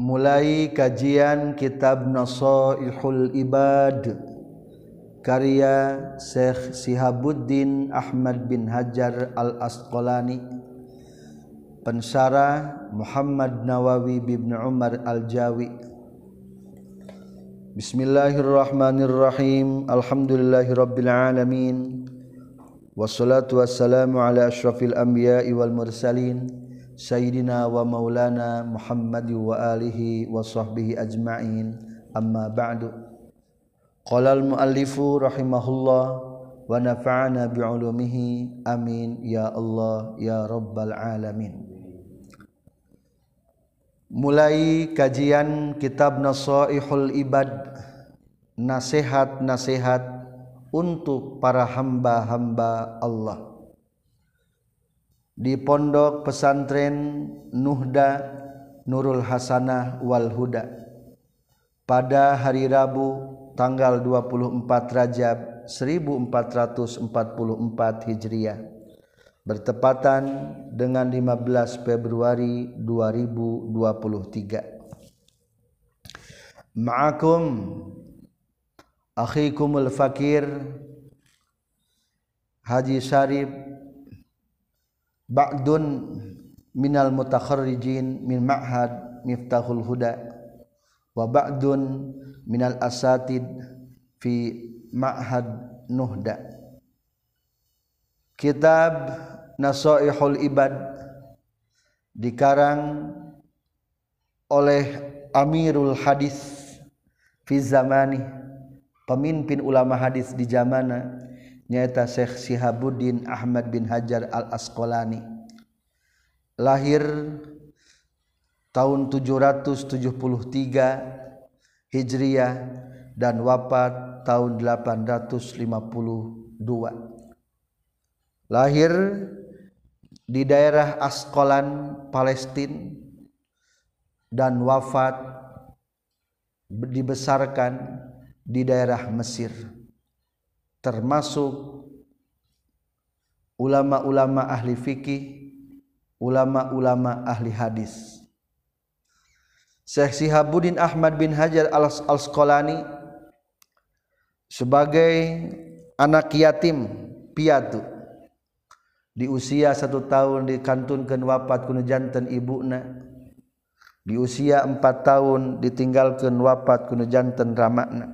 mulai kajian kitab Nasaihul Ibad karya Syekh Sihabuddin Ahmad bin Hajar Al-Asqalani. Pensara Muhammad Nawawi bin Umar Al-Jawi. Bismillahirrahmanirrahim. Alhamdulillahirabbil alamin. Wassalatu wassalamu ala asyrafil anbiya'i wal mursalin Sayyidina wa Maulana Muhammad wa alihi wa sahbihi ajma'in. Amma ba'du. Qala al-muallifu rahimahullah wa nafa'ana bi'ulumihi. Amin. Ya Allah ya rabbal alamin. Mulai kajian kitab Nasaihul Ibad Nasihat-nasihat untuk para hamba-hamba Allah. Di pondok pesantren Nuhda Nurul Hasanah wal Huda. Pada hari Rabu tanggal 24 Rajab 1444 Hijriah bertepatan dengan 15 Februari 2023 Ma'akum akhikumul fakir Haji Syarif ba'dun minal mutakharrijin min ma'had miftahul huda. Wa ba'dun minal asatid fi ma'had nuhda. Kitab nasaihul ibad dikarang oleh amirul hadis fi zamani pemimpin ulama hadis di zamana nyata Syekh Sihabuddin Ahmad bin Hajar Al-Asqalani. Lahir tahun 773 Hijriah dan wafat tahun 852 lahir di daerah Asqalan Palestina dan wafat dibesarkan di daerah Mesir termasuk ulama-ulama ahli fikih, ulama-ulama ahli hadis. Syekh Sihabuddin Ahmad bin Hajar Al-Asqalani sebagai anak yatim piatu. Di usia satu tahun dikantunkan wafat kuno jantan ibuna di usia empat tahun ditinggalkan wafat kuno jantan ramakna.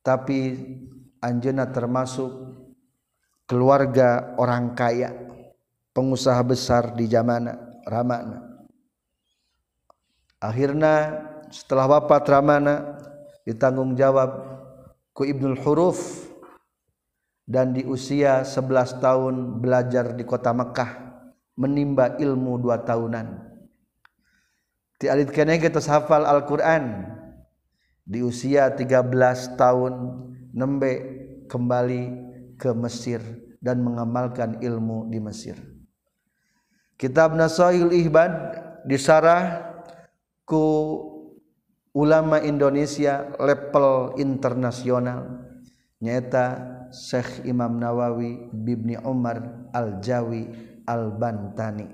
Tapi Anjena termasuk keluarga orang kaya pengusaha besar di zaman Ramana. Akhirnya setelah wafat Ramana ditanggung jawab ku Ibnul Huruf dan di usia 11 tahun belajar di kota Mekah menimba ilmu dua tahunan. Ti alit geus hafal Al-Qur'an. Di usia 13 tahun nembe kembali ke Mesir dan mengamalkan ilmu di Mesir. Kitab Nasaihul Ihbad disarah ku ulama Indonesia level internasional nyata Syekh Imam Nawawi Bibni Umar Al-Jawi Al-Bantani.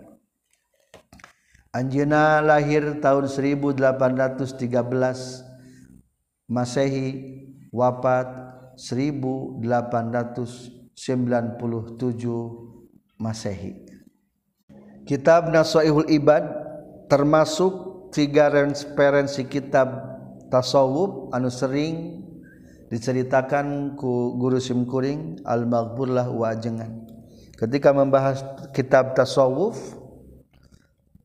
Anjeuna lahir tahun 1813 Masehi wafat 1897 Masehi. Kitab Nasaihul Ibad termasuk tiga referensi kitab tasawuf anu sering diceritakan ku guru simkuring al-maghburlah wajengan. Ketika membahas kitab tasawuf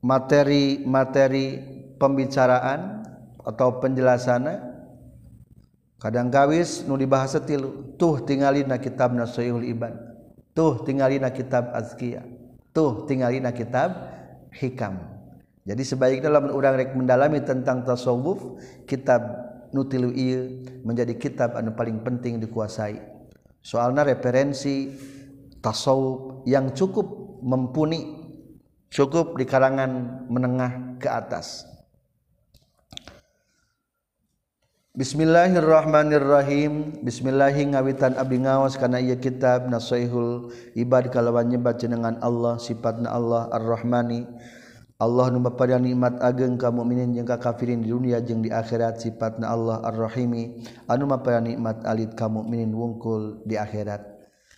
materi-materi pembicaraan atau penjelasannya kadang kawis nu dibahasa tilu tuh tinggalina kitab Nasaihul Ibad tuh tinggalina kitab Azkiyah tuh tinggalina kitab Hikam. Jadi sebaiknya dalam orang rek mendalami tentang tasawuf kitab nutilu ieu menjadi kitab anu paling penting dikuasai. Soalnya referensi tasawuf yang cukup mumpuni cukup di kalangan menengah ke atas Bismillahirrahmanirrahim. Bismillahi ngawitan abdi ngawas kana ieu kitab Nasaihul Ibad kalawan nyebat jenengan Allah sifatna Allah Ar-Rahmani. Allah nu mapada nikmat ageng ka mukminin jeung ka kafirin di dunia jeung di akhirat sifatna Allah Ar-Rahimi. Anu mapada nikmat alit ka mukminin wungkul di akhirat.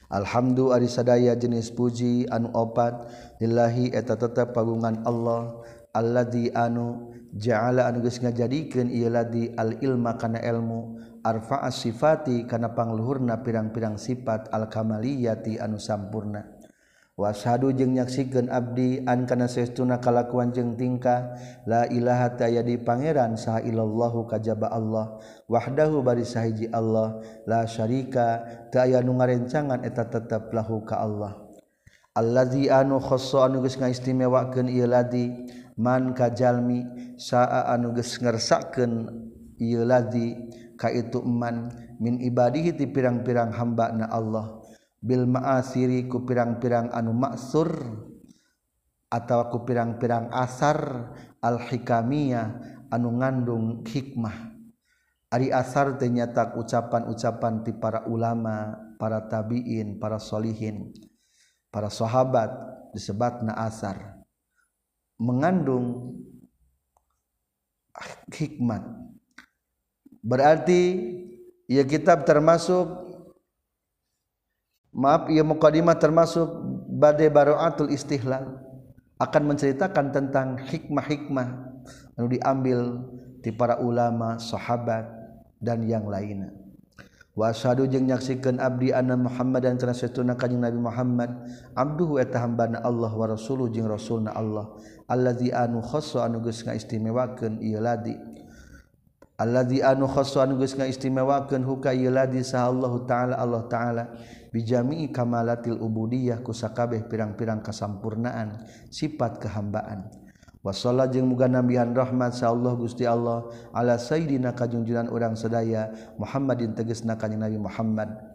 Alhamdulillah ari sadaya jenis puji anu opat. Lillahi eta tetep pagungan Allah. alladzi anu ja'ala anu geus ngajadikeun ieu ladzi al ilma kana ilmu arfa'a sifati kana pangluhurna pirang-pirang sifat al kamaliyati anu sampurna. Washadu jeung nyaksikeun abdi an kana saestuna kalakuan jeung tingkah la ilaha ta'ala di pangeran saha illallahu kajaba Allah wahdahu bari sahiji Allah la syarika ta'ala nu ngarencangan eta tetep lahu ka Allah. Allazi anu khassa anu geus ngaistimewakeun ieu ladzi man kajalmi saa anu geus ngersakeun ieu ka itu man min ibadihi ti pirang-pirang hamba na Allah. Bil ma'asiri ku pirang-pirang anu maksur atau ku pirang-pirang asar al hikamiyah anu ngandung hikmah. Ari asar ternyata ucapan-ucapan ti para ulama para tabiin para solihin para sahabat disebat na asar. Mengandung hikmat. Berarti ya kitab termasuk maaf ia mukadimah termasuk badai baroatul istihlal. Akan menceritakan tentang hikmah-hikmah yang diambil di para ulama, sahabat dan yang lainnya. Wa asyhadu jeung nyaksikeun abdi anna Muhammad dan kana satuna kanjing Nabi Muhammad. Abduhu eta hambana Allah wa rasuluhu jeung rasulna Allah allazi anu khassa anu geus ngaistimewakeun ieu ladi. Allazi anu khassa anu geus ngaistimewakeun huka ieu ladi sa Allah taala. Allah taala bijami'i kamalatil ubudiyah kusakabeh pirang-pirang kasampurnaan sifat kehambaan. Wasallah jeung muga nabihan rahmat sa Allah Gusti Allah ala sayyidina kajungjunan urang sedaya Muhammadin tegesna kanjing Nabi Muhammad.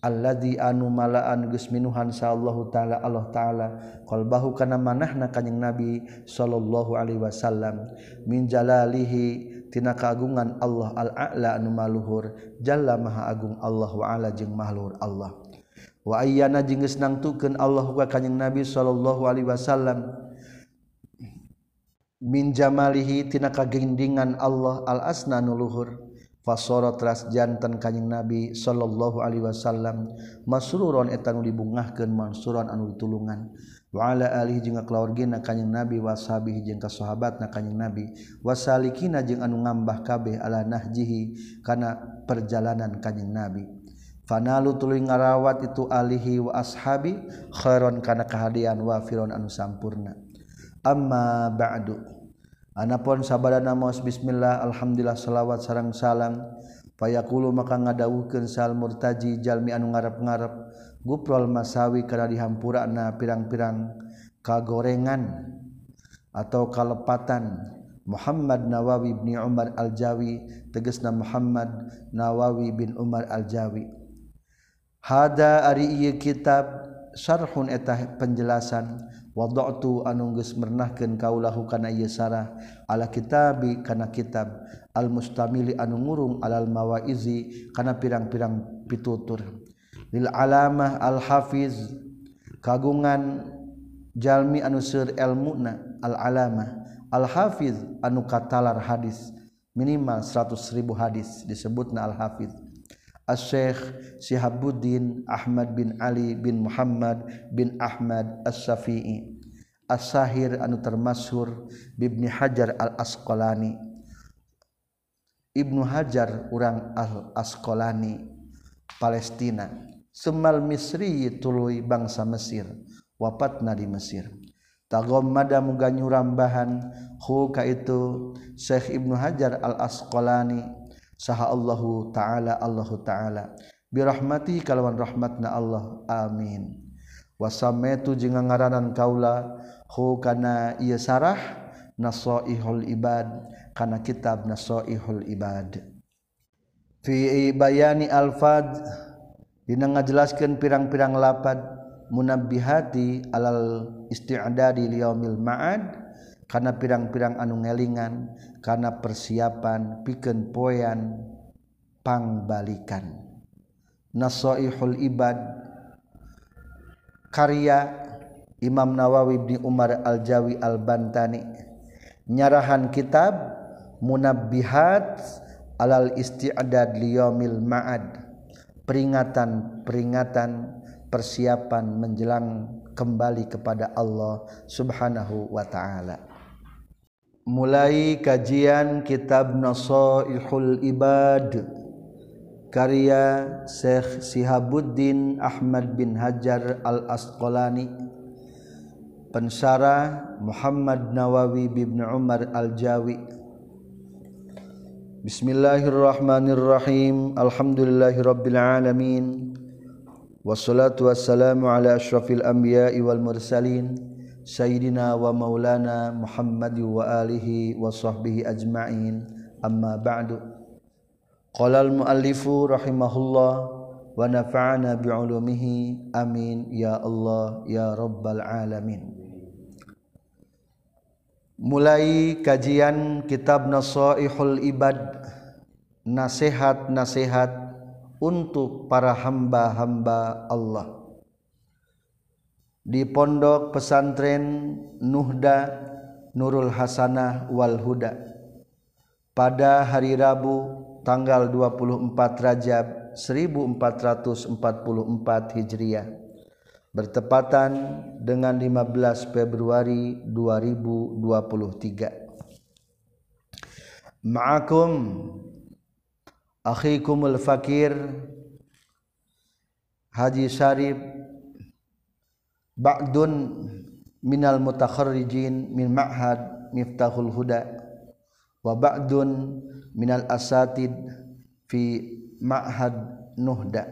alladzi anu malaan geus minuhan sa Allah taala Allah taala qalbahu kana manahna kanjing nabi sallallahu alaihi wasallam. Min jalalihi tina kagungan Allah al a'la anu maluhur jalla maha agung Allah wa ala jeung maluhur Allah. Wa ayyana jeung geus nangtukeun Allah ka kanjing nabi sallallahu alaihi wasallam. Min jamalihi tina kagendingan Allah al asna nuluhur fasoro tras jantan kanyeng nabi sallallahu Alaihi Wasallam. Masruron etanu dibungahkeun mansuran anu ditulungan. Wa ala alihi jeung kaluargina kanyeng nabi wasabih jeung kasohabat na kanyeng nabi wasalikina jeung anu ngambah kabeh ala nahjihi kana perjalanan kanyeng nabi. Fanalu tuluy ngarawat itu alihi wa ashabi khairon kana kahadian wa firon anu sampurna. Amma ba'du. Anapun sabada naos Bismillah Alhamdulillah salawat sarang salam. Payakulu maka ngadawukeun sal murtaji jalmi anu ngarep-ngarep. Guprol masawi kana dihampurana pirang-pirang kagorengan atau kalepatan. Muhammad Nawawi bin Umar Al-Jawi tegasna Muhammad Nawawi bin Umar Al-Jawi. Hada ari ieu kitab syarhun eta penjelasan. wada'tu anu geus merenahkeun kaulahu kana ieu sarah ala kitabi kana kitab al mustamili anu ngurung alal mawaizi kana pirang-pirang pitutur. Lil alamah al hafiz kagungan jalmi anu seur ilmuna al alamah al hafiz anu katalar hadis minimal 100 ribu hadis disebutna al hafiz Asy-Syaikh Sihabuddin Ahmad bin Ali bin Muhammad bin Ahmad As-Syafi'i As-Sahir anu termasyhur Ibnu Hajar Al-Asqalani. Ibnu Hajar urang Al-Asqalani Palestina. Semal Misri tuluy bangsa Mesir wapatna di Mesir. Tagommada muga nyurambahan hu ka itu Syekh Ibnu Hajar Al-Asqalani. saha Allahu ta'ala Allahu ta'ala. Birahmati kalawan rahmatna Allah. Amin. Wasametu jeung ngaranan kaula hu kana ieu sarah nasaihul ibad kana kitab nasaihul ibad. Fi bayani alfad dina ngajelaskeun pirang-pirang lapad munabbihati alal isti'dadi liyaumil ma'ad karena pirang-pirang anu ngelingan karena persiapan piken poyan pangbalikan. Nasoihul ibad karya Imam Nawawi bin Umar Al-Jawi Al-Bantani. Nyarahan kitab Munabbihat alal isti'dad liyomil ma'ad. Peringatan-peringatan persiapan menjelang kembali kepada Allah Subhanahu wa taala. Mulai kajian kitab Nasaihul Ibad karya Syekh Sihabuddin Ahmad bin Hajar Al-Asqalani. Pensarah Muhammad Nawawi bin Umar Al-Jawi. Bismillahirrahmanirrahim. Alhamdulillahirabbil alamin. Wassalatu wassalamu ala asyrafil anbiya'i wal mursalin Sayyidina wa Maulana Muhammad wa alihi wa sahbihi ajma'in. Amma ba'du. Qala al-muallifu rahimahullah wa nafa'ana bi'ulumihi. Amin. Ya Allah ya rabbal alamin. Mulai kajian kitab Nasaihul Ibad Nasihat-nasihat untuk para hamba-hamba Allah. Di pondok pesantren Nuhda Nurul Hasanah wal Huda. Pada hari Rabu tanggal 24 Rajab 1444 Hijriah bertepatan dengan 15 Februari 2023 Ma'akum akhikumul fakir Haji Syarif ba'dun minal mutakharrijin min ma'had miftahul huda wa ba'dun minal asatid fi ma'had nuhda.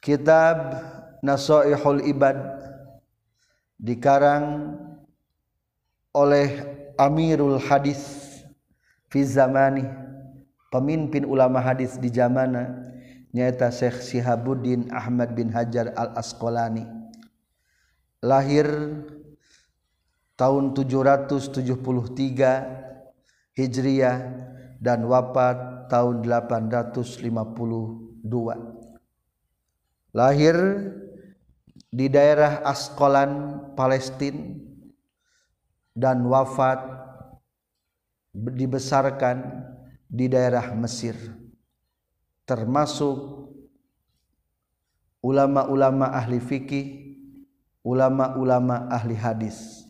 Kitab nasoihul ibad dikarang oleh amirul hadis fi zamani pemimpin ulama hadis di zamana. Nyata Syekh Sihabuddin Ahmad bin Hajar Al Asqalani lahir tahun 773 Hijriah dan wafat tahun 852 lahir di daerah Askolan Palestina dan wafat dibesarkan di daerah Mesir termasuk ulama-ulama ahli fikih ulama-ulama ahli hadis.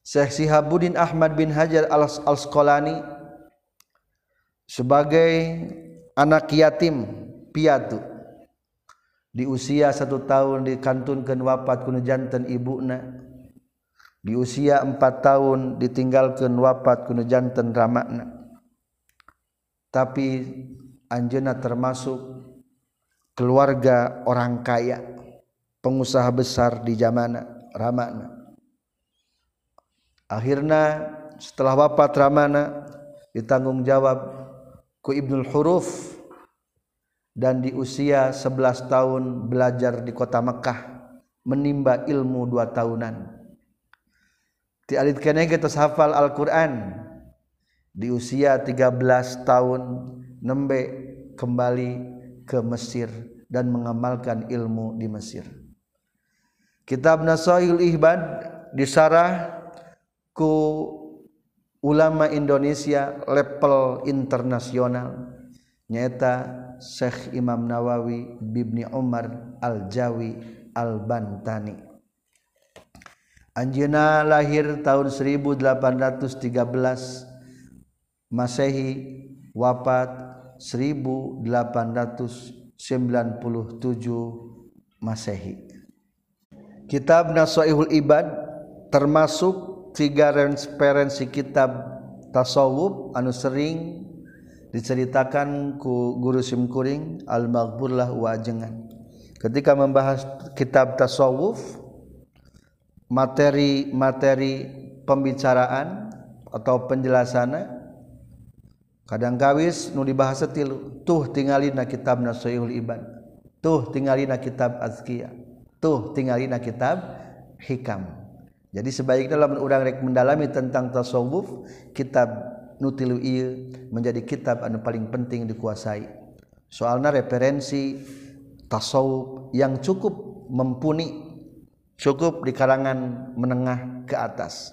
Syekh Sihabuddin Ahmad bin Hajar al-Asqalani sebagai anak yatim piatu. Di usia satu tahun dikantunkan wafat kuno jantan ibuna di usia empat tahun ditinggalkan wafat kuno jantan ramakna. Tapi anjena termasuk keluarga orang kaya pengusaha besar di zaman ramakna akhirnya setelah wafat ramana ditanggung jawab ku Ibnul Huruf dan di usia 11 tahun belajar di kota Mekah menimba ilmu dua tahunan. Ti alit kene kita hafal Al-Quran. Di usia 13 tahun nembe kembali ke Mesir dan mengamalkan ilmu di Mesir. Kitab Nasaihul Ihbad disarah ku ulama Indonesia level internasional nyata Syekh Imam Nawawi Bibni Umar Al-Jawi Al-Bantani. Anjena lahir tahun 1813 Masehi wafat 1897 Masehi. Kitab Nasaihul Ibad termasuk tiga referensi kitab tasawuf anu sering diceritakan ku guru simkuring al-maghburlah wajengan ketika membahas kitab tasawuf materi-materi pembicaraan atau penjelasannya kadang kawis nu dibahas tilu tuh tinggalina kitab Nasaihul Ibad. Tuh tinggalina kitab Azkiyah tuh tinggalina kitab Hikam. Jadi sebaiknya dalam orang rek mendalami tentang tasawuf kitab nutilu menjadi kitab anu paling penting dikuasai. Soalnya referensi tasawuf yang cukup mempuni cukup di kalangan menengah ke atas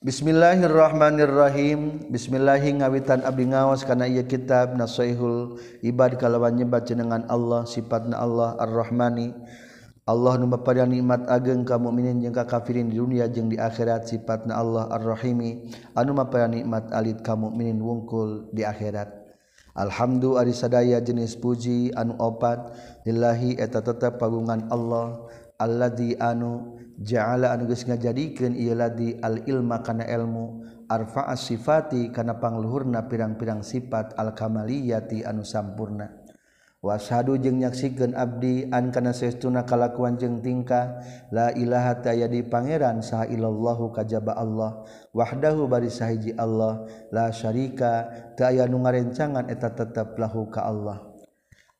Bismillahirrahmanirrahim. Bismillahi ngawitan abdi ngawas kana ieu kitab Nasaihul Ibad kalawan nyebat jenengan Allah sifatna Allah Ar-Rahmani. Allah nu mapadan nikmat ageng ka mukminin jeung ka kafirin di dunia jeung di akhirat sifatna Allah Ar-Rahimi. Anu mapadan nikmat alit ka mukminin wungkul di akhirat. Alhamdulillah ari sadaya jenis puji anu opat. Lillahi eta tetep pagungan Allah. alladzi anu ja'ala anu geus ngajadikeun ieu ladzi al ilma kana ilmu arfa'a sifati kana pangluhurna pirang-pirang sifat al kamaliyati anu sampurna. Washadu jeung nyaksikeun abdi an kana saestuna kalakuan jeung tingkah la ilaha ta di pangeran saha illallahu kajaba Allah wahdahu bari sahiji Allah la syarika ta aya nu ngarencangan eta tetep lahu ka Allah.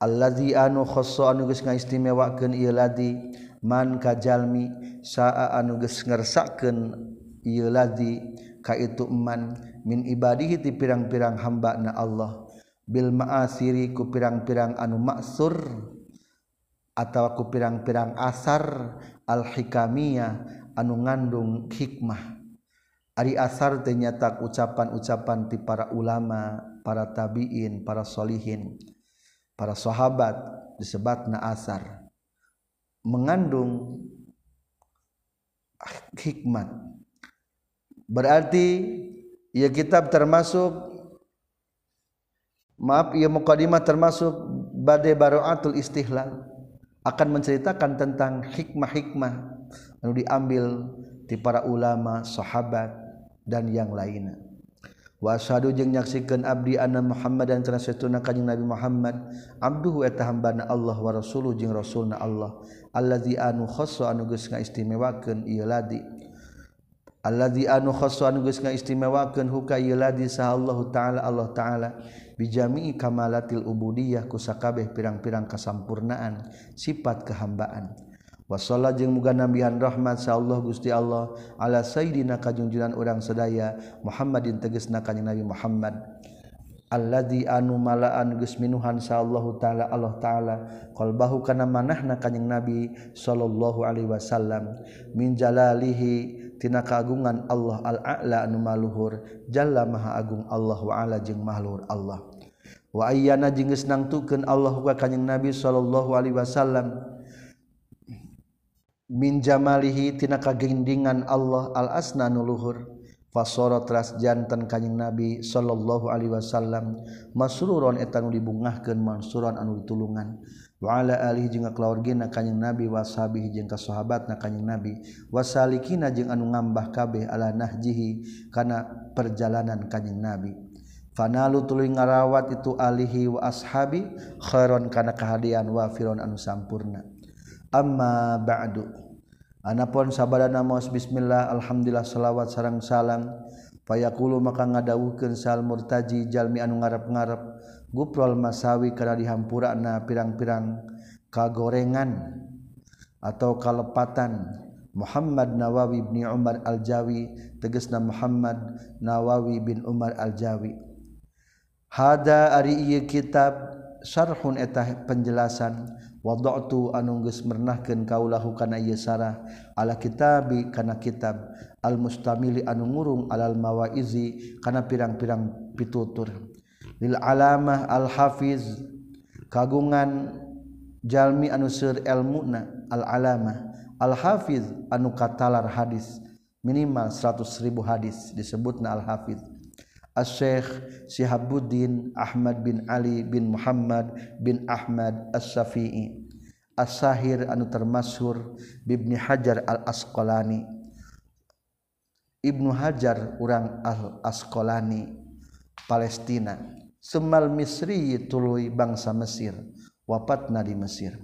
Allazi anu khassa anu geus ngaistimewakeun ieu ladzi man kajalmi saa anu geus ngersakeun ieu ladzi ka itu man min ibadihi ti pirang-pirang hamba na Allah. Bil ma'asiri ku pirang-pirang anu maksur atau ku pirang-pirang asar al hikamiyah anu ngandung hikmah. Ari asar ternyata ucapan-ucapan ti para ulama para tabiin para solihin para sahabat disebat na asar. Mengandung hikmat berarti ia kitab termasuk maaf ia mukadimah termasuk badai baroatul istihlal akan menceritakan tentang hikmah-hikmah yang diambil di para ulama, sahabat dan yang lainnya. Wasadu jeung nyaksikan abdi anna Muhammad dan transetuna kanjing Nabi Muhammad abduhu eta hambana Allah wa rasuluh jeung rasulna Allah allazi anu khassa anu geus ngaistimewakeun ieu ladi. Allazi anu khassa anu geus ngaistimewakeun huka ieu ladi sahallahu taala Allah taala bijami'i kamalatil ubudiyah ku sakabeh pirang-pirang kasampurnaan sifat kehambaan. Wasallah jeung muga nabihan rahmat sa Allah Gusti Allah ala sayyidina kajungjunan urang sedaya Muhammadin tegesna kanjing Nabi Muhammad. alladzi anu malaan geus minuhan sallallahu taala Allah taala qalbahu kana manahna kanjing nabi sallallahu alaihi wasallam. Min jalalihi tina kagungan Allah al a'la anu maluhur jalla maha agung Allah wa ala jeung mahlur Allah. Wa ayyana jeung geus nangtukeun Allah ka kanjing nabi sallallahu alaihi wasallam. Min jamalihi tina kagendingan Allah al asna nu luhur. fasoro teras jantan kanyeng nabi sallallahu alaihi wasallam. Masruron etanu dibungahkeun mansuran anu ditulungan. Wa ala alihi jeung kanyeng nabi washabihi jeung na kanyeng nabi. Wasalikina jeung anu ngambah kabeh ala nahjihi kana perjalanan kanyeng nabi. Fanalu tuluy ngarawat itu alihi wa ashabi khairon kana kahadian wa firon anu sampurna. Amma ba'du. Anapun sabada namos bismillah alhamdulillah shalawat sarang salam payakulu maka ngadawukeun sal murtaji jalmi anu ngarep-ngarep. Guprol masawi kana dihampurana pirang-pirang kagorengan atau kalepatan. Muhammad Nawawi bin Umar Al-Jawi tegasna Muhammad Nawawi bin Umar Al-Jawi. Hada ari ieu kitab syarhun eta penjelasan. wadatu anungges mernahkeun kaulahu kana Yesarah ala kitabi kana kitab al mustamili anu ngurung alal mawaizi kana pirang-pirang pitutur. Lil alamah al hafiz kagungan jalmi anu seur ilmuna al alamah al hafiz anu katalar hadis minimal 100 ribu hadis disebutna al hafiz Asy-Syaikh Sihabuddin Ahmad bin Ali bin Muhammad bin Ahmad As-Syafi'i As-Sahir anu termasyhur Ibnu Hajar Al-Asqalani. Ibnu Hajar urang Al-Asqalani Palestina. Semal Misri tuluy bangsa Mesir wafatna di Mesir.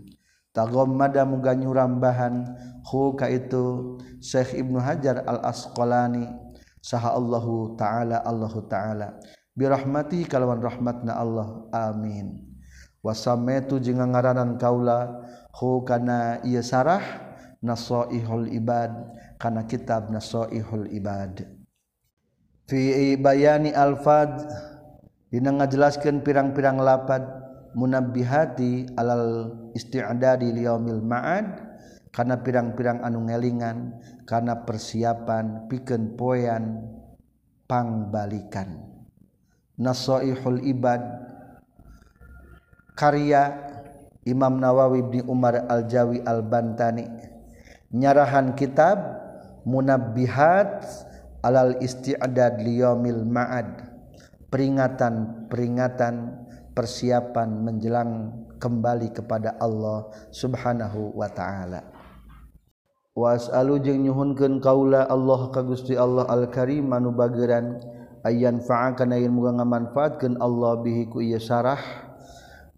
Tagommada muga nyurambahan hu ka itu Syekh Ibnu Hajar Al-Asqalani. saha Allahu ta'ala Allahu ta'ala. Birahmati kalawan rahmatna Allah. Amin. Wasametu jeung ngaranan kaula hu kana ieu sarah nasaihul ibad kana kitab nasaihul ibad. Fi bayani alfad dina ngajelaskeun pirang-pirang lapad munabbihati alal isti'dadi liyaumil ma'ad karena pirang-pirang anu ngelingan karena persiapan pikeun poean pangbalikan. Nasaihul ibad karya Imam Nawawi bin Umar Al-Jawi Al-Bantani. Nyarahan kitab munabbihat alal isti'dad liyaumil ma'ad. Peringatan-peringatan persiapan menjelang kembali kepada Allah Subhanahu wa taala. was alu jeung nyuhunkeun kaula Allah ka Gusti Allah al-karim manu bageran ayyan fa'a kana yen muga ngamanfaatkeun Allah bihi ku ieu sarah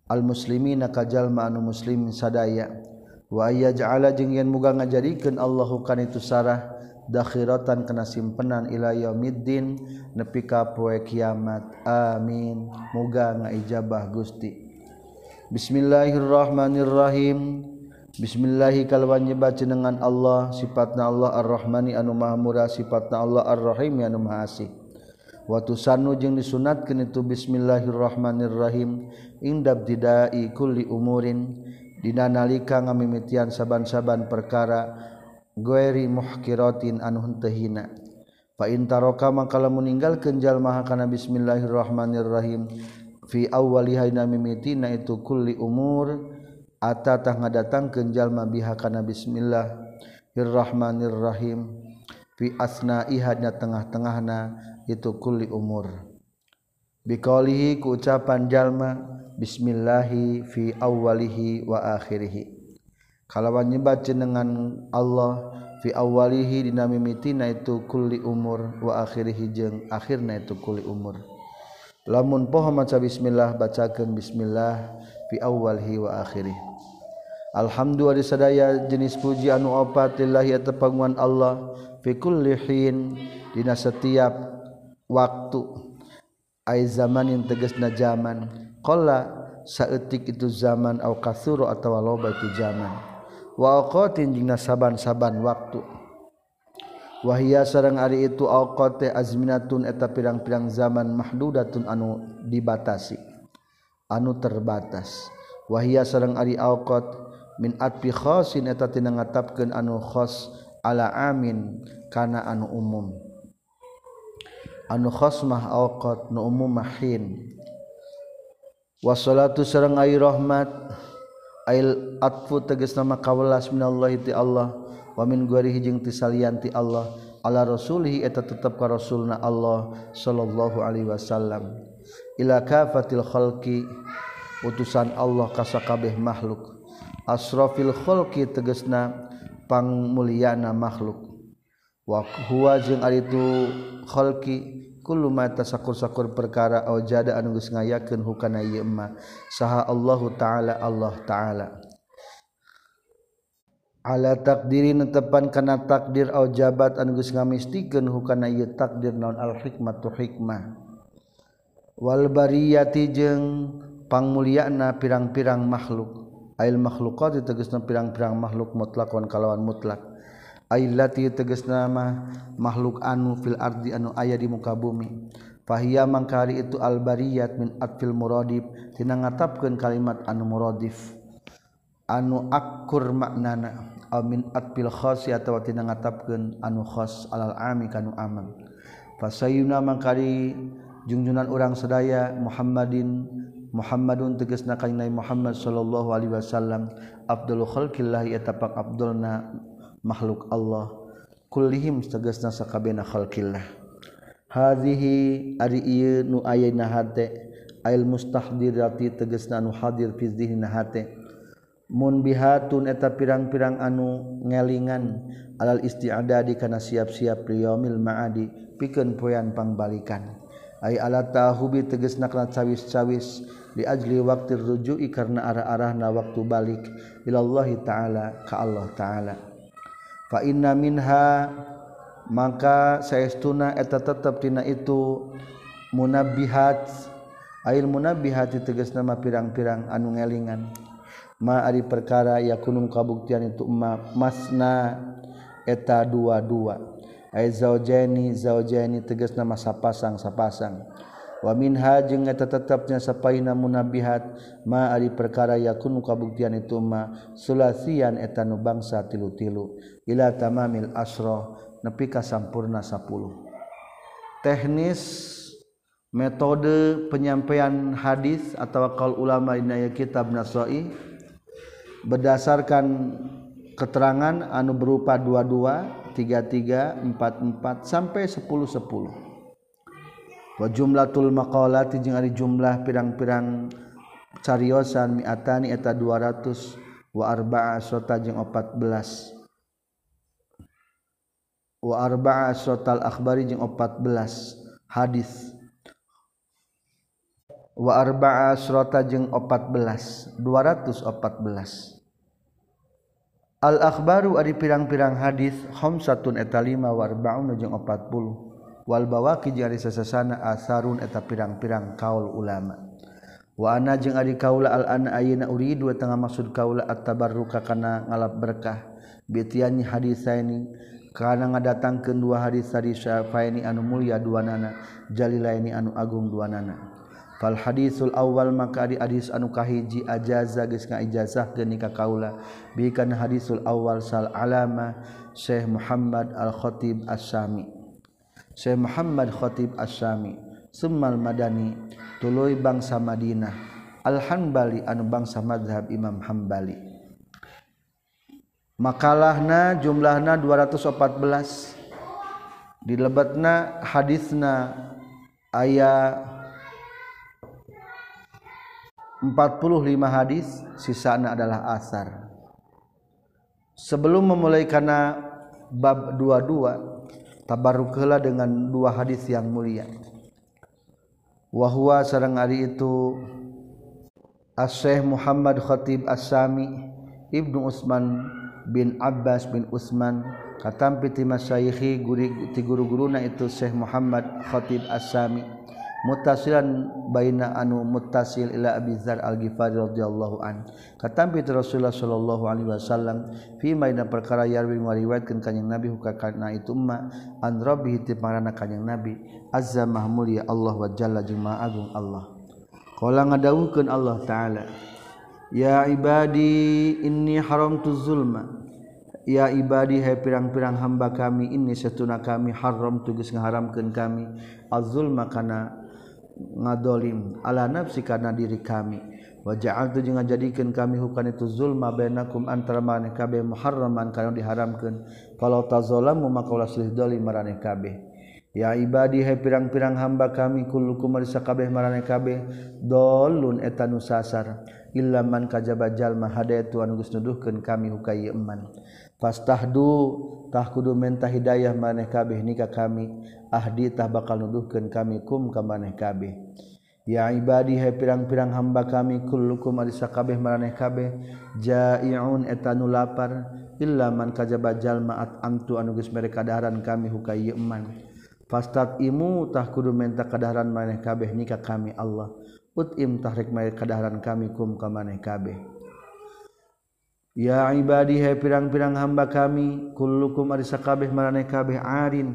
al muslimina ka jalma anu muslim sadaya. Wa yaj'ala jeung yen muga ngajadikeun Allahu kan itu sarah dakhiratan kana simpenan ila yaumiddin nepi ka poe kiamat. Amin. Muga ngaijabah Gusti. Bismillahirrahmanirrahim. Bismillahi kalwan nyebat jenengan Allah sifatna Allah ar-Rahmani anu maha murah sifatna Allah ar-Rahim anu maha asih. Watu sanu jeung disunatkeun itu Bismillahirrahmanirrahim. Indab didai kulli umurin dina nalika ngamimitian saban-saban perkara Gueri muhkiratin anu henteu hina. Fa in taraka maka lamun ninggalkeun jalma kana bismillahirrahmanirrahim fi awwaliha mimitina itu kulli umur atatah ngadatangkeun jalma biha kana bismillahirrahmanirrahim fi asnaiha na tengah-tengahna itu kulli umur. Biqaulihi ku ucapan jalma bismillahi fi awwalihi wa akhirih kalawan nyebat jenengan Allah fi awwalihi dina mimitina itu kulli umur wa akhirih jeung akhirna itu kulli umur. Lamun poho maca bismillah bacakeun bismillah fi awalhi wa akhirih. Alhamdulillah sadaya jenis puji anu opat lillahi eta Allah fi kulli hin dina setiap waktu. Ai zamanin tegasna zaman. Qalla saeutik itu zaman au kasuru atawa loba itu zaman. Wa aqatin jeung saban-saban waktu. Wahia sareng ari itu aqate azminatun eta pirang-pirang zaman mahdudatun anu dibatasi. anu terbatas. Wahia sareng ari awqat min atfi khosin eta tina ngatapkeun anu khos ala amin kana anu umum. Anu khos mah awqat nu umum mahin wassalatu sareng ari rahmat ail atfu tegas nama kawelas minallahi ti Allah wa min guarihi jeung ti salian ti Allah ala rasulihi eta tetep ka rasulna Allah sallallahu alaihi wasallam. ila kafatil khalqi utusan Allah kasakabeh makhluk. Asrafil khalqi tegesna pangmulyana makhluk. Wa huwa jeung ari tu khalqi kullu ma tasakur-sakur perkara au jada anu geus ngayakeun hukana ieu ma saha Allah taala Allah taala. Ala takdirin tepan kana takdir au jabat anu geus ngamistikeun hukana ieu takdir naon al hikmatu hikmah. walbariyati jeung pangmuliana pirang-pirang makhluk. Ail makhlukat tegesna pirang-pirang makhluk mutlakon kalawan mutlak. Ailati teges nama makhluk anu fil ardi anu aya di muka bumi. Fahia mangkari itu albariyat min atfil muradif tina ngatapkeun kalimat anu muradif. Anu akur maknana amin atfil khasi atawa tina ngatapkeun anu khas alal ami kanu aman. Fasayuna mangkari jungjunan orang sedaya Muhammadin Muhammadun teges na Muhammad sallallahu alaihi wasallam Abdul khalqillah yatapak abdulna makhluk Allah. Kullihim tegasna sakabehna khalqillah. Hadhihi ari ieu nu aya na hate ail mustahdirati tegesna nu hadir fi dhihna hate. Mun bihatun eta pirang-pirang anu ngelingan alal isti'adadi kana siap-siap liyaumil ma'adi pikeun poean pangbalikan. ay ala tahubi teges naklat sawis-sawis diajli waktu rujui karena arah-arah na waktu balik ilallahi ta'ala ka Allah ta'ala. Fa inna minha maka saestuna eta tetep tina itu munabbihat. Ail munabbihat tegas nama pirang-pirang anu ngelingan. Ma ari perkara yakunum kabuktian itu ma masna eta dua-dua. zaujani zaujani tegas nama sapasang sapasang. Wa minha jeung eta tetepna sapaina munabihat ma ari perkara yakun kabuktian itu ma sulasian eta nu bangsa tilu-tilu. Ila tamamil asra nepi ka sampurna 10 teknis metode penyampaian hadis atau kal ulama dina kitab Nasai berdasarkan keterangan anu berupa dua-dua 33 44 sampai 10 10 jumlah maqalati jeung ari jumlah pirang-pirang cariosan miatani eta 200 wa arba'a asrota jeung 14 wa arba'a asrotal akhbari jeung 14 hadis. Wa arba'a asrota jeung 14 214 Al-akhbaru ari pirang-pirang hadis khamsatun eta lima warbaun jeung 40 wal bawaqi jeung ari asarun eta pirang-pirang kaul ulama. Wa ana jeung ari kaula al ana ayeuna uridu tengah maksud kaula at-tabarruka kana ngalap berkah. Bitiani hadisaini kana ngadatangkeun dua hadis dari syafaini anu mulya duanana jalilaini anu agung duanana fal hadisul awal maka di hadis anu kahiji ajaza geus ngaijazah ke nikah kaula. Bikan hadisul awal sal alama Syekh Muhammad Al Khatib As-Sami. Syekh Muhammad Khatib As-Sami Summal Madani tuluy bangsa Madinah. Al Hanbali anu bangsa mazhab Imam Hambali makalahna jumlahna 214 dilebetna hadisna ayat 45 hadis sisana adalah asar. Sebelum memulai karena bab 22 tabarruklah dengan dua hadis yang mulia. Wahwa sareng ari itu As-Syekh Muhammad Khatib As-Sami Ibnu Usman bin Abbas bin Usman katampi ti ti guru-guruna itu Syekh Muhammad Khatib As-Sami mutasilan baina anu mutasil ila Abi Dzar Al-Ghifari radhiyallahu an. Katampi Rasulullah sallallahu alaihi wasallam fi maina perkara yarwi ngariwayatkeun kanjing Nabi hukakana itu ma an rabbih ti kanjing Nabi azza mahmulia Allah wa jalla juma agung Allah. Qala ngadawuhkeun Allah taala ya ibadi inni haramtu zulma. Ya ibadi hai pirang-pirang hamba kami ini setuna kami haram tugas ngaharamkeun kami. Azzul makana ngadolim. Ala nafsi karena diri kami. Wajah itu jangan jadikan kami hukan itu zulma bainakum antara maneh kabeh muharraman kana diharamkeun kalau tazalamu maka ulah silih dolim maraneh kabeh ya ibadi hai pirang-pirang hamba kami kullukum marisa kabeh maraneh kabeh dolun etanu sasar. Illa man kajaba jalma hadayatu an geus nuduhkeun kami hukay iman. Fastahdu tah kudu menta hidayah maneh kabeh nikah kami. Ahdi tah bakal nuduhkeun kami kum ka maneh kabeh. Ya ibadi hai pirang-pirang hamba kami kullukum ari sakabeh maneh kabeh. Jaiun eta nu lapar. Illa man kajaba jalma at amtu anu geus mere kadaharan kami hukay iman fastat imu tah kudu menta kadaharan maneh kabeh nikah kami Allah. Utim tahrik mere kadaharan kami kum ka maneh kabeh. ya ibadi hai pirang-pirang hamba kami kullukum arisa kabeh marane kabeh arin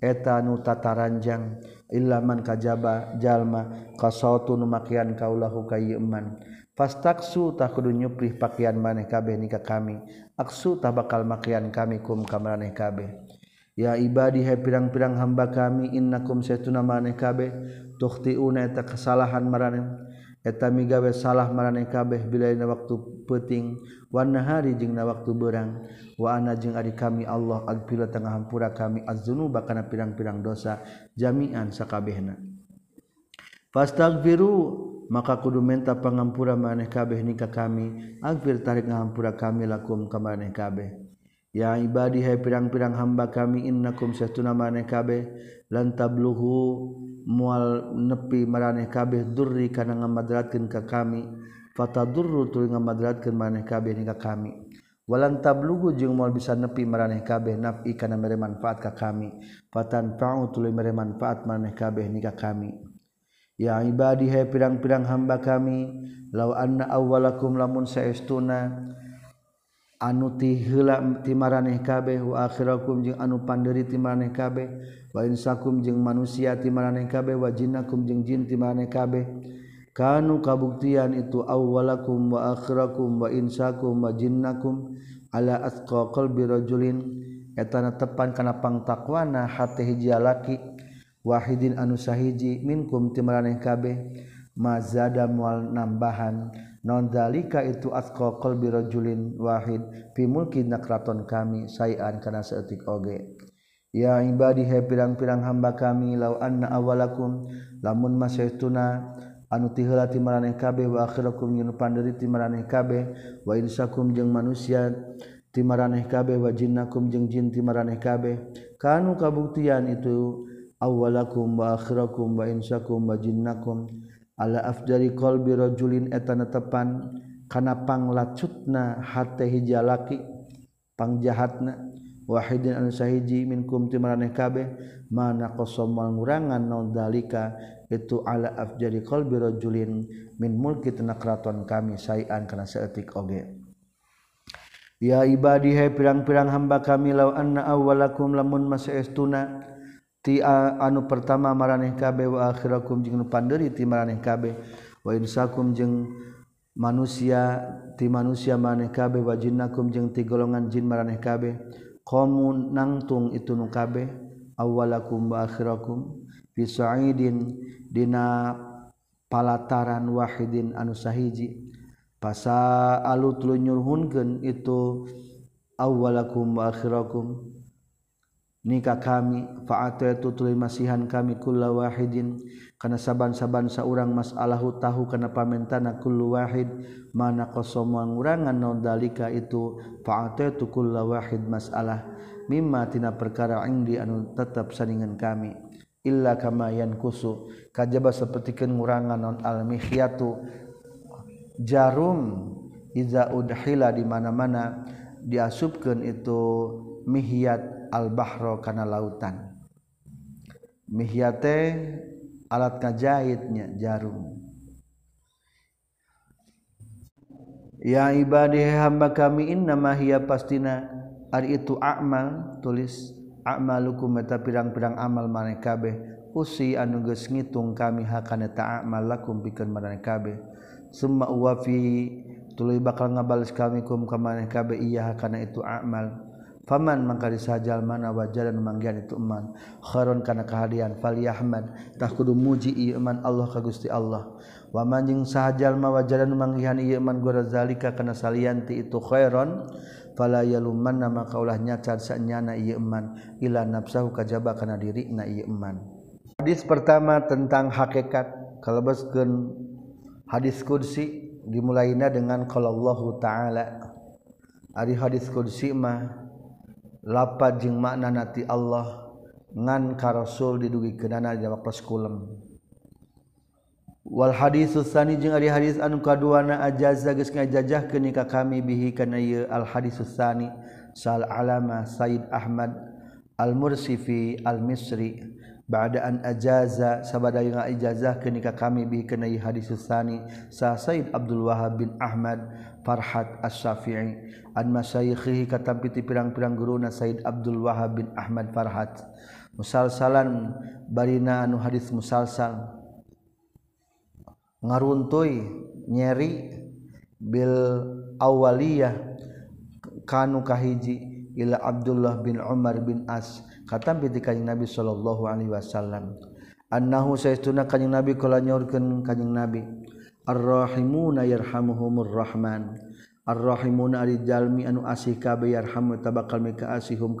eta nu tataranjang illa man kajaba jalma kasautu nu makian kaulahu kayeman fastaksu tak kudu nyuprih pakaian maneh kabeh nika kami aksu tak bakal makian kami kum kamaraneh kabeh Ya ibadi hai pirang-pirang hamba kami innakum setuna maneh kabeh tuhtiuna eta kesalahan maraneh etami gawe salah mareh kabeh bilaina waktu peting warna hari jeung na waktu berang waana jeung adik kami Allah agpila tengah hampura kami azzunu bakana pirang-pirang dosa jamian sakabehna. Fastaghfiru maka kudu menta pangampura maneh kabeh nikah kami. Agfir tarik ngahampura kami lakum ka maneh kabeh. ya ibadi hai pirang-pirang hamba kami innakum satuna maneh kabeh. Lan tabluhu mual nepi maraneh kabeh durri kana ngamadratkeun ka kami. Fatadurru tuluy ngamadratkeun maneh kabeh ning ka kami. Walan tabluhu jeung mual bisa nepi maraneh kabeh nafi kana mere manfaat ka kami. Fatan ta'u tuluy mere manfaat maneh kabeh ning ka kami. Ya ibadi hai pirang-pirang hamba kami law anna awwalakum lamun saestuna anu tihila ti maraneh kabeh wa akhirakum jeung anu panderi ti kabeh wa insakum jeung manusia ti maraneh kabeh wa jinnakum jeung jin ti kabeh. Kanu kabuktian itu awwalakum wa akhirakum wa insakum wa jinnakum ala atqa qalbi rajulin. Etana tepan kana pangtakwana hati hiji laki wahidin anu sahiji minkum ti kabeh. Mazada mual nambahan. nonzalika itu atqa qalbi rajulin wahid fi mulki nakraton kami sayan kana seetik oge. Ya ibadi he pirang-pirang hamba kami lau anna awalakum lamun masaituna anu tiheula ti maraneh kabeh wa akhirakum yun panderi ti maraneh kabeh wa insakum jeung manusia ti maraneh kabeh wa jinnakum jeung jin ti maraneh kabeh. Kanu kabuktian itu awalakum wa akhirakum wa insakum wa jinnakum. ala afjari qalbi rajulin etana tepan kana panglacutna hate hija laki pangjahatna wahidin an sahiji minkum timaraneh kabeh mana qasammal ngurangan naon dalika itu ala afjari qalbi rajulin min mulki tina keraton kami sayan kana seetik oge. Ya ibadi hai pirang-pirang hamba kami law anna awwalakum lamun masestuna ti anu pertama maraneh kabeh wa akhirakum jeung panderi ti maraneh kabeh. Wa insakum jeung manusia ti manusia maraneh kabeh. Wa jinnakum jeung ti golongan jin maraneh kabeh. Qamun nangtung itu nu kabeh. Awwalakum wa akhirakum. Fi sa'idin dina palataran wahidin anu sahiji. Pasa alu tulunyurhunkeun itu awwalakum wa akhirakum. nikah kami faatuli masihan kami kula Wahidin. Karena saaban-saaban seorang masalahhu tahu karena pamentanakullu Wahid. Mana kosongurangan nodalika itu faatula Wahid masalah. Mimmatina perkara indi anu tetap saningan kami. Illa kamayan kusu. Kajba seperti kengurangan non almihyatu. Jarum iza udhila di mana-mana diasubkan itu mihyat. Al-bahro kana lautan. Mihyate alat kajahitnya jarum. Ya ibadi hamba kami inna hiya pastina. Ari itu amal tulis a'malukum eta pirang-pirang amal maneh kabeh. Usi anu geus ngitung kami hakana ta'amal lakum pikeun maneh kabeh. Summa uwafi tuluy bakal ngabales kami kum ka maneh kabeh iya hakana itu amal Paman mangkali sajal mana wajar dan manggian itu iman. Kharon karena kehadian. Fali Ahmad. Tah kudu muji iman Allah ka Gusti Allah. Wa manjing sajal ma wajar dan manggian iman gora zalika kana salianti itu khairon. Fala yalumanna maka ulah nyacar sanyana iman. Ila nafsahu kajaba kana diri na iman. Hadis pertama tentang hakikat. Kalebaskan hadis kursi dimulainya dengan kalau Allah Ta'ala. Ari hadis kursi mah lapat jeung makna nati Allah ngan ka rasul didugi kenana jawab pas kulem wal hadis sani jeung ari hadis anu kaduana ajaza geus ngajajah keun ka kami bihi kana ieu al hadis sani sal alama Said Ahmad al mursifi al Misri ba'da an ajaza sabada ngajajah ijazah kenika kami bihi kana hadis sani sa Said Abdul Wahab bin Ahmad Farhat As-Syafi'i an masyayikhihi katampiti pirang-pirang guruna Said Abdul Wahab bin Ahmad Farhat musalsalan barina anu hadis musalsal. Ngaruntui nyeri bil awaliyah kanu kahiji ila Abdullah bin Umar bin As. Katampiti kanjing Nabi sallallahu alaihi wasallam. Annahu saestuna kanjing Nabi kala nyorkeun kanjing Nabi. arrahimuna yarhamuhumur rahman. Arrahimuna ari jalmi anu asih kabe yarhamu tabakal mika asihum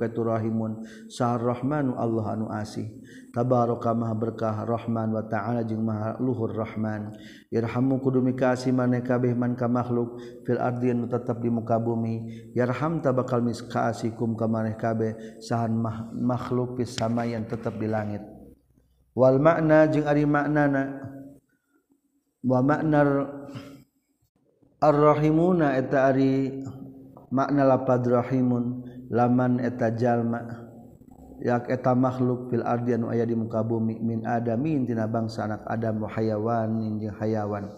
Saha Rahmanu Allah anu asih. Tabaraka maha berkah rahman wa ta'ala jeung maha luhur rahman. Yarhamu kudu mika asih maneh kabeh man ka makhluk. Fil ardi anu tetep di muka bumi. Yarham tabakal mika asikum ka maneh kabeh. Sahan makhluk fis sama yang tetep di langit. Wal makna jeung ari maknana. wa maknar arrahimuna eta ari makna lapad rahimun laman eta jalma. Yak eta makhluk fil ardi anu aya di muka bumi. Min adamin tina bangsa anak adam wa hayawan jeung hayawan.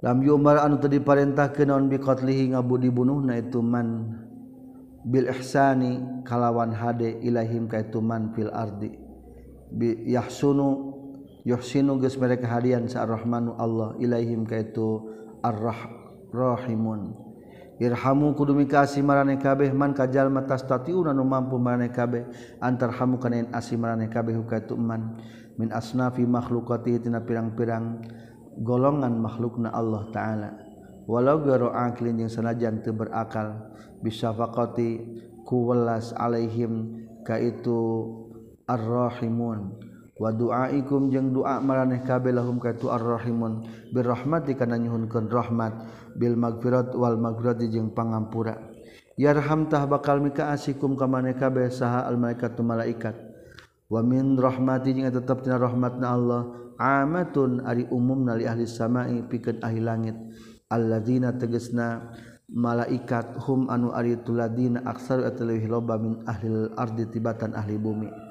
Lam yumar anu teu diperintahkeun naon biqatlihi ngabudi bunuhna itu man bil ihsani kalawan hade ilahim ka itu man fil ardi. Bi yahsunu yohsinu geus mere kahadian sa Ar-Rahmanu Allah ilaihim kaitu Ar-Rahimun Irhamu kudu mikasi marane kabeh man kajal mata statiuna nu mampu marane kabeh. Antarhamu kana in asi marane kabeh kaitu man. Min asnafi makhluqati tina pirang-pirang golongan makhlukna Allah taala. Walau garo aklin yang sanajan teu berakal bisa faqati kuwelas alaihim kaitu ar-rahimun. wa du'aikum jeung doa maraneh kabeh lahum ka tu arrahimun. Birrahmati kana nyuhunkeun rahmat. Bil magfirat wal magfirati jeung pangampura. Yarham tah bakal mika asikum ka maneh kabeh saha al malaikatu malaikat. Wa min rahmati jeung tetep tina rahmatna Allah. Amatun ari umumna li ahli samai pikeun ahli langit. Alladzina tegesna malaikat hum anu ari tuladina aksaru ataluhi loba min ahli ardi tibatan ahli bumi.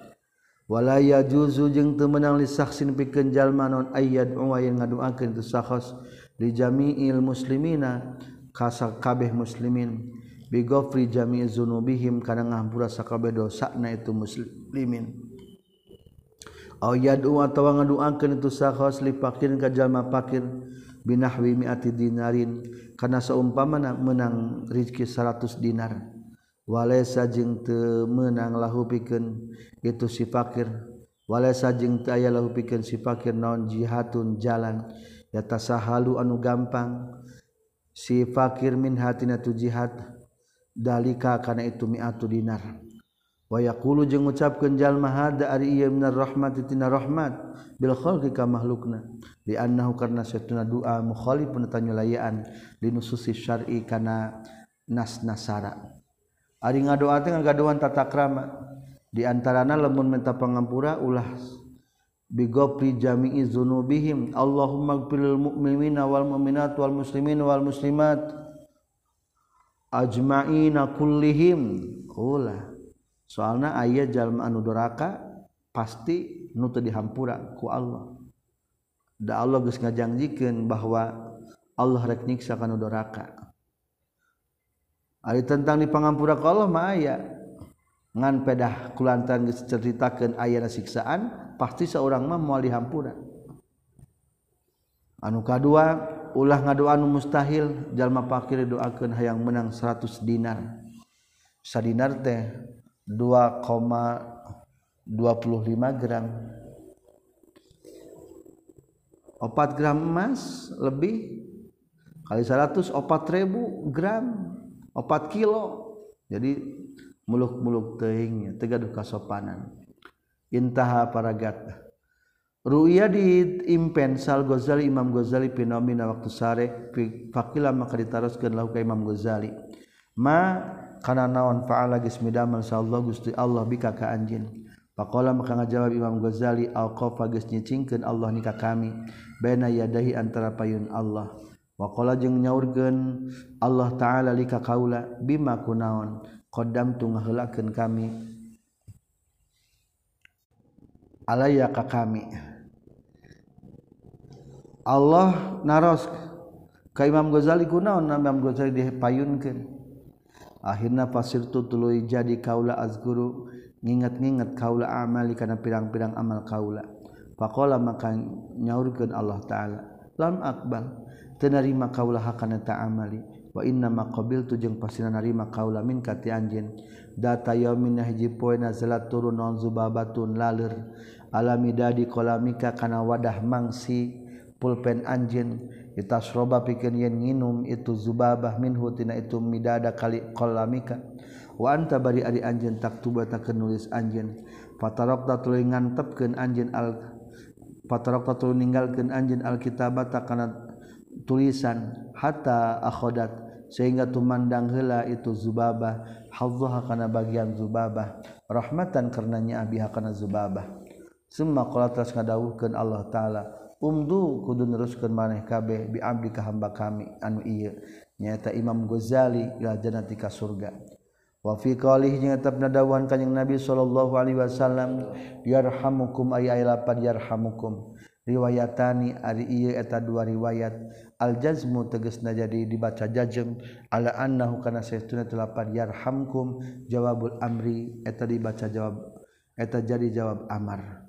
walaya juzu jeung temenang lisaksin pikeun jalma non ayat wa yang ngaduakeun itu sakhos li jami'il muslimina kasa kabeh muslimin. Bi ghafri jami'i dzunubihim kana ngampura sakabeh dosana itu muslimin. Aw yad'u atawa ngaduakeun itu sakhos li fakir ka jalma fakir binahwi mi'ati dinarin. Kana saumpamana menang rezeki 100 dinar. walesa jeung temenang lahu pikeun itu si fakir. Walesa jeung teu aya lahu pikeun si fakir naon jihatun jalan. Ya tasahalu anu gampang. Si fakir min hatina tu jihad dalika kana itu mi'atu dinar. Wa yaqulu jeung ngucapkeun jalma hada ari ieu minar rahmati tina rahmat. Bil khalqi ka makhlukna. Li annahu karna satuna doa mukhalifun tanyulayaan. Linususi syar'i kana nas nasara Ari ngadoa teh ngagaduhan tata krama. Di antarana lamun minta pangampura ulah bigopri jami'i dzunubihim. Allahumma gfiril mu'minina wal mu'minat wal muslimin wal muslimat ajma'ina kullihim ulah soalna aya jalma anu doraka pasti nu teu dihampura ku Allah da Allah geus ngajangjikeun bahwa Allah rek nyiksa kana doraka Ari tentang di pangampura ka Allah mah aya. Ngan pedah kulantaran geus ceritakeun ayana siksaan, pasti seorang mah moal dihampura. Anu kadua ulah ngadoa anu mustahil jalma fakir doakeun hayang menang 100 dinar. Sadinar teh 2,25 gram. 4 gram emas lebih kali 100 4000 gram opat kilo. Jadi muluk-muluk tehingnya tegaduh kasopanan. Intaha paragat. Ruya diimpen Sal Ghazali Imam Ghazali fenomena waktu sare fakila maka ditaruskeun lahu ka Imam Ghazali. Ma kana naon fa'ala geus midamel sallallahu Gusti Allah bika ka anjeun. Pakola maka ngajawab Imam Ghazali alqafa geus nyicingkeun Allah nikah kami baina yadahi antara payun Allah. Waqala jeung nyaurkeun Allah taala li ka kaula bima kunaon qaddam tu ngaheulakeun kami. Alaya ka kami. Allah naros ka Imam Ghazali kunaon Imam Ghazali dipayunkeun. Akhirnya pasir tu tulu jadi kaula azguru nginget-nginget kaula amali karena pirang-pirang amal kaula. Pakola maka nyaurkeun Allah taala lam akbal tenarima kaula hakana ta'amali wa inna ma qabiltu jeung pasina narima kaula min ka ti anjeun. Data yaumin hiji poe nazalat turun non zubabatun lalir alamidadi kolamika kana wadah mangsi pulpen anjeun. Itasroba pikeun yen nginum itu zubabah minhu tina itu midada kali qalamika wa anta bari ari anjeun taktuba takeun nulis anjeun. Fataraqta tuluy ngantepkeun anjeun al fataraqta tuluy ninggalkeun anjeun alkitabata kana tulisan hatta akhodat sehingga tumandang hela itu zubabah. Hadzaha kana bagian zubabah. Rahmatan karenanya abiha kana zubabah. Summa qala tas ngadawuhkeun Allah taala umdu kudu neruskeun maneh kabeh bi abdi ka hamba kami. Anu ieu nyaeta Imam Ghazali ila jannati ka surga. Wa fi qalih jeung tetep nadawuhan kanjing Nabi sallallahu alaihi wasallam yarhamukum ay ay lapan yarhamukum. riwayatani ari ieu eta dua riwayat. Al jazmu tegasna jadi dibaca jajem ala annahu kana saytuna telapan yarhamkum jawabul amri eta dibaca jawab eta jadi jawab amar.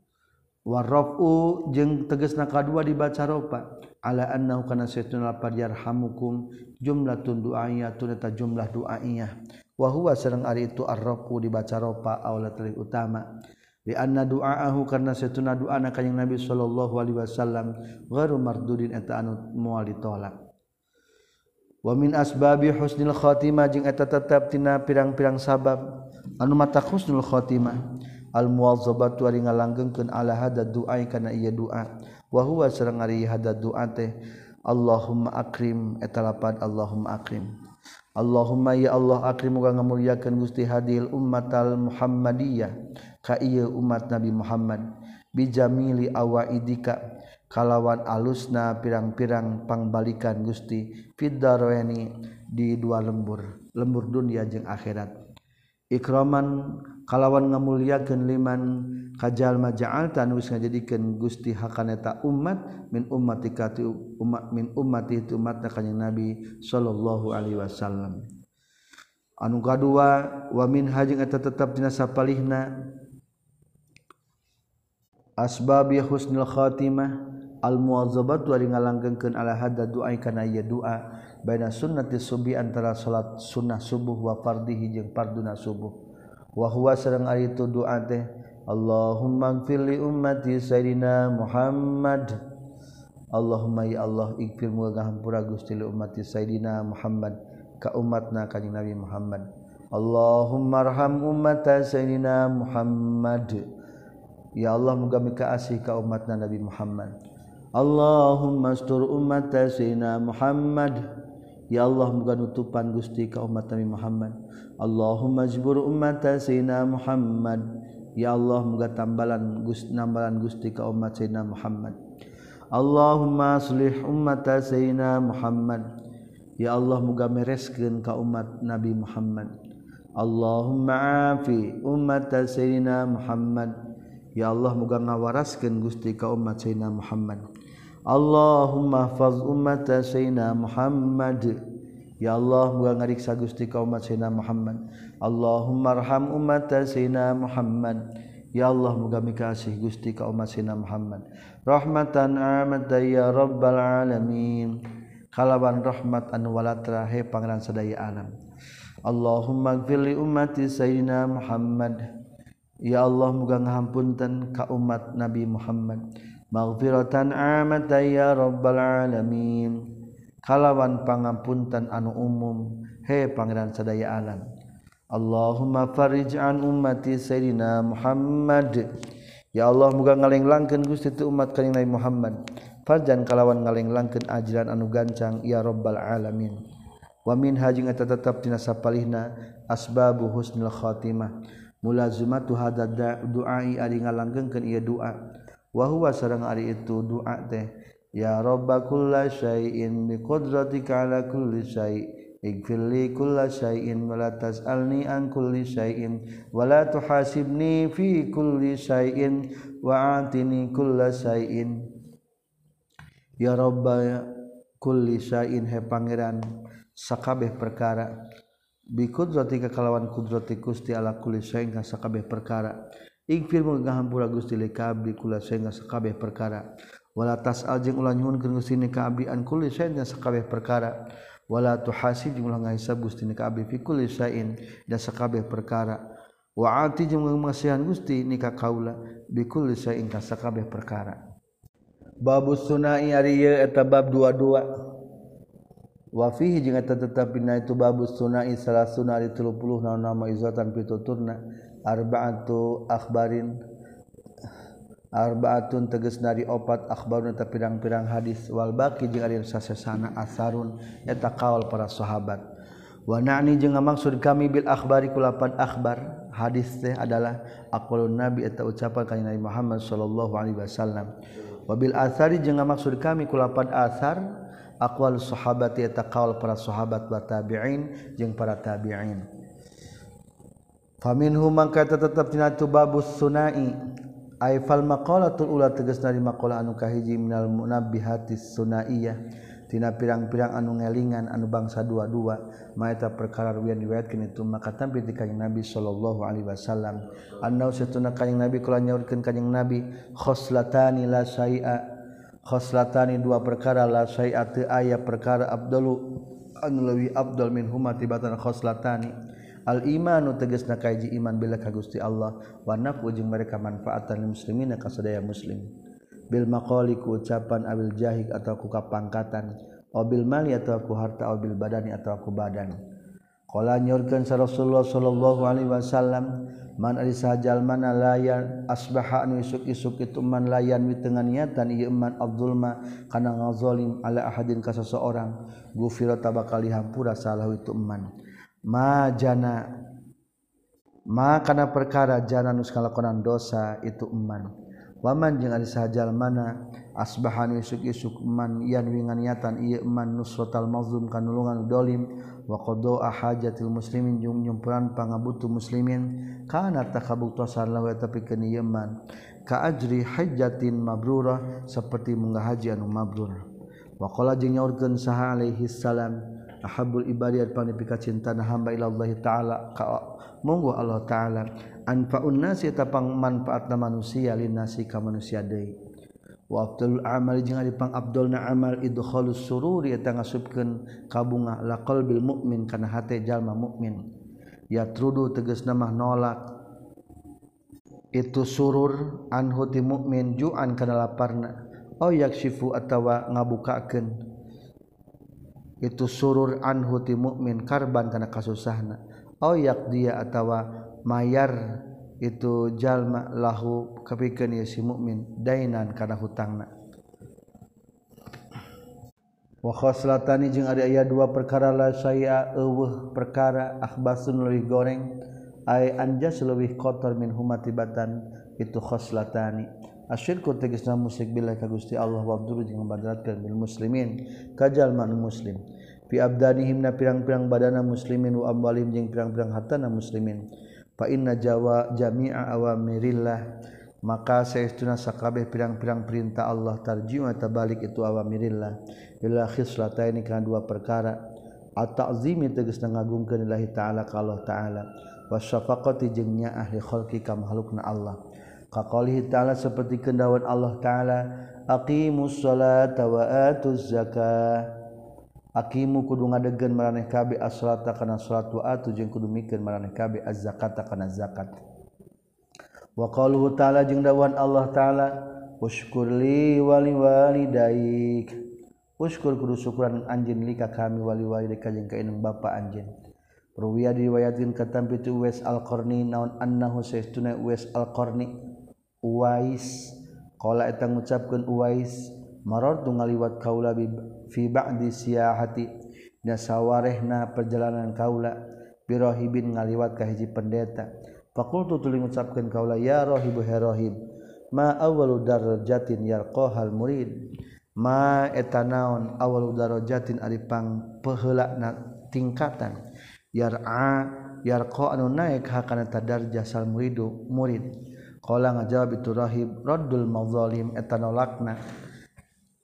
Warrafu jeung tegasna kadua dibaca rofa ala annahu kana saytuna telapan yarhamukum jumlatun du'aiyatun eta jumlah du'aiyah. Wa huwa sareng ari itu arrafu dibaca rofa aula utama. di anna duaahu karena setuna doa anak kanjing Nabi sallallahu alaihi wasallam ghairu mardudin eta anu moal ditolak. Wa min asbabi husnil khatimah jeung eta tetep tina pirang-pirang sabab. Anu mata husnul khatimah al muwazzabatu ari ngalanggengkeun ala hada kana ieu doa wa huwa sareng ari hada du'a teh Allahumma akrim eta lapad Allahumma akrim. Allahumma ya Allah akrim muga ngamuliakeun Gusti hadil ummatal Muhammadiyah. ka ieu umat Nabi Muhammad bijamili awaidika kalawan alusna pirang-pirang pangbalikan Gusti fiddarweni di dua lembur lembur dunia jeung akhirat. Ikraman kalawan ngamuliakeun liman kajal ja'alta nu ngajadikeun Gusti hakaneta umat min ummatika umat min ummati itu umat kanjing Nabi sallallahu alaihi wasallam. Anu kadua wa min hajing eta tetep dina sapalihna asbabi husnul khatimah al muwazzabat wa ngalanggengkeun ala hada doa kana ieu doa baina sunnati subuh antara salat sunnah subuh wa fardhihi jeung farduna subuh. Wa huwa sareng ari itu doa teh Allahumma gfir li ummati sayyidina Muhammad. Allahumma ya Allah ikfir muga hampura Gusti li ummati sayyidina Muhammad ka umatna kanjing Nabi Muhammad. Allahumma arham ummata sayyidina Muhammad. ya Allah muga mikaasih ka umatna Nabi Muhammad. Allahumma astur ummat sayyidina Muhammad. Ya Allah muga nutupan Gusti ka umat Nabi Muhammad. Allahumma jbur ummat sayyidina Muhammad. Ya Allah muga tambalan Gusti nambalan Gusti ka umat sayyidina Muhammad. Allahumma aslih ummat sayyidina Muhammad. Ya Allah muga mereskeun ka umat Nabi Muhammad. Allahumma afi ummat sayyidina Muhammad. ya Allah muga ngawaraskeun Gusti ka umat Sayyidina Muhammad. Allahumma hafaz ummata Sayyidina Muhammad. Ya Allah muga ngariksa Gusti ka umat Sayyidina Muhammad. Allahumma arham ummata Sayyidina Muhammad. Ya Allah muga mikasih Gusti ka umat Sayyidina Muhammad. Rahmatan amata ya rabbal alamin. Kalawan rahmat anu walatra he pangeran sadaya alam. Allahumma gfirli ummati Sayyidina Muhammad. Ya Allah mugang ngahampunten ka umat Nabi Muhammad. Maghfiratan amata ya rabbal alamin. Kalawan pangampunten anu umum. He pangeran sadaya alam. Allahumma farij an ummati sayyidina Muhammad. Ya Allah muga ngalenglangkeun Gusti tu umat kanjing Nabi Muhammad. Farjan kalawan ngalenglangkeun ajaran anu gancang ya rabbal alamin. Wa min hajing eta tetep dina sapalihna asbabu husnul khatimah. mulazuma tu hada duai ari ngalanggengkeun ieu doa wa huwa sareng ari itu doa teh ya rabbakul la syai'in bi qudratika ala kulli syai' Ighfir li kulla syai'in wa la tas'alni an kulli syai'in wa la tuhasibni fi kulli syai'in wa atini kulla syai'in. Ya Rabb kulli syai'in he pangeran sakabeh perkara. bikudrati kalawan kudrati Gusti ala kulli syai'in sakabeh perkara. Ighfir mangga Gusti li kabdi kula sayang sakabeh perkara. Wala tas'al jeung ulah nyuhunkeun Gusti ni ka abdi an kulli syai'in sakabeh perkara. Wala tuhasib jeung ulah ngahisab Gusti ni ka abdi fi kulli syai'in da sakabeh perkara. Wa ati jeung mangasihan Gusti ni ka kaula bi kulli syai'in ka sakabeh perkara. Babus sunai ari eta bab dua-dua. wafihi jeung eta tetep dina itu babus sunai salah sunah di 30 naon nama izatan pituturna. Arbaatu akhbarin arbaatun teges dari opat akhbarun eta pirang-pirang hadis. Wal baqi jeung ari sasesana asarun eta kaul para sahabat. Wa na'ni jeung maksud kami bil akhbari kulapan akhbar. Hadis teh adalah aqwalun nabi eta ucapan kanjeng Nabi Muhammad sallallahu alaihi wasallam. Wa bil asari jeung maksud kami kulapan asar aqwal sahabat eta kaul para sahabat wa tabi'in jeung para tabi'in. Faminhum mangka tetep tina tu babus sunai ay fal maqalatul ula tegas dari maqala anu kahiji minal munabbihatis sunaiyah. Tina pirang-pirang anu ngelingan anu bangsa dua-dua maeta perkara wian diwayatkeun itu maka tampi di kanjing Nabi sallallahu alaihi wasallam. Annau satuna kanjing Nabi kula nyaurkeun kanjing Nabi khoslatani la khoslatani dua perkara la syai'atu aya perkara abdalu anu leuwih abdal min huma tibatan khoslatani al imanu tegasna kaji iman bila ka Gusti Allah wa nafu jeung mereka manfaatan muslimina ka sadaya muslim. Bil maqali ku ucapan abil jahik atau ku kapangkatan. Obil mali atau ku harta obil badani atau ku badan. Qala nyorkeun Rasulullah sallallahu alaihi wasallam man sajajal mana layan asbaha anu isuk isuk itu man layan witengan niatan ieu man abdulma kana ngazalim ala ahadin ka seseorang gufira tabakali hampura salah itu man. Ma jana ma kana perkara jana nuskalakonan dosa itu man. waman jeung ari sahajal mana? Asbahani sukisukman yan winganiatan ieu man nusratal mazlum kanulungan dolim wa qada hajatil muslimin jeung nyumpuran pangabutu muslimin. Kana takabuktosan lawe tapi keun ieu man. Ka ajri hajjatin mabrurah saperti munggah haji anu mabrur. Waqala jeung nyaurkeun saha alaihi salam ahabul ibadiyat panipika cinta hamba ila Allah taala. Ka monggo Allah taala. anfaun nasi tapang manfaat na manusia linasi ka manusia deui. Wa abdul amal jeung ari pang abdulna amal idkhalus sururi eta ngasupkeun kabunga la qalbil mukmin kana hate jalma mukmin ya trudu tegasna mah nolak. Itu surur anhu ti mukmin juan kana laparna. Au yakshifu atawa ngabukakeun. Itu surur anhu ti mukmin karban kana kasusahna. Oh, Au yaqdiya atawa mayar itu jalma lahu kepikeun ya si mukmin dainan karena hutangna. Wa khoslatani jeung ada aya dua perkara la saya eueuh perkara akhbasun leuwih goreng ay anjas leuwih kotor min humatibatan itu khoslatani asyirku tegasna musik bila ka Gusti Allah wa abduru jeung badratkeun bil muslimin kajal man muslim. Fi abdanihim na pirang-pirang badana muslimin wa amwalim jeung pirang-pirang hartana muslimin Fainna Jawa jami'a awamirillah. Maka sayauna sakabeh pirang-pirang perintah Allah tarjima tabalik itu awamirillah. Ila khislata ini kana dua perkara. At-ta'zimi tegas ngagungkeun lillahi ta'ala ka Allah ta'ala. Wasyafaqati jeung nyaah li khalqi ka makhlukna Allah. Kaqalihi ta'ala seperti kendawan Allah ta'ala. Aqimus salata wa atuz zakah. Akimu kudu ngadegen maraneh kabe as-salata kana salat wa atu jeung kudu mikeun maraneh kabe az-zakata kana zakat. Wa qaluhu ta'ala jeung dawan Allah ta'ala uskurli wali walidaik. Ushkur kudu syukuran anjeun lika kami wali walidaik jeung ka inung bapa anjeun. Ruwiya diriwayatkeun katampi tu Uwais Al-Qarni naon annahu saestuna Uwais Al-Qarni Uwais qala eta ngucapkeun Uwais maror tu ngaliwat kaula bi fi ba'di siyahati. Nasawarehna perjalanan kaula birohibin ngaliwat ka hiji pendeta. Fakultu tuling ngucapkeun kaula ya rahibu herohib ma awwalu darajatin yarqahal murid? Ma eta naon awwalu darajatin ari pangpeheula tingkatan. Yar'a yarqa anu naik hakana tadarjah sal muridu murid. Qala ngajawab itu rahib raddul mazalim eta nolakna.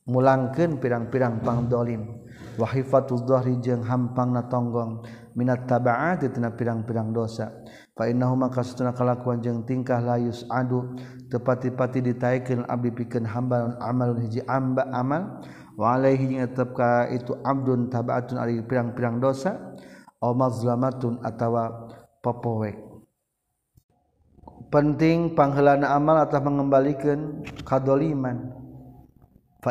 mulangkeun pirang-pirang pangdolim. Wahifatul dhahri jeung hampangna tonggong. Minat tabaat tina pirang-pirang dosa. Fa innahu maka satuna kalakuan jeung tingkah layus adu. Tepati-pati ditaikeun abdi pikeun hamba amal hiji amba amal. Wa alaihi jeung tetep ka itu abdun tabaatun ari pirang-pirang dosa. Au mazlamatun atawa popowek penting panghelana amal atau mengembalikan kadoliman.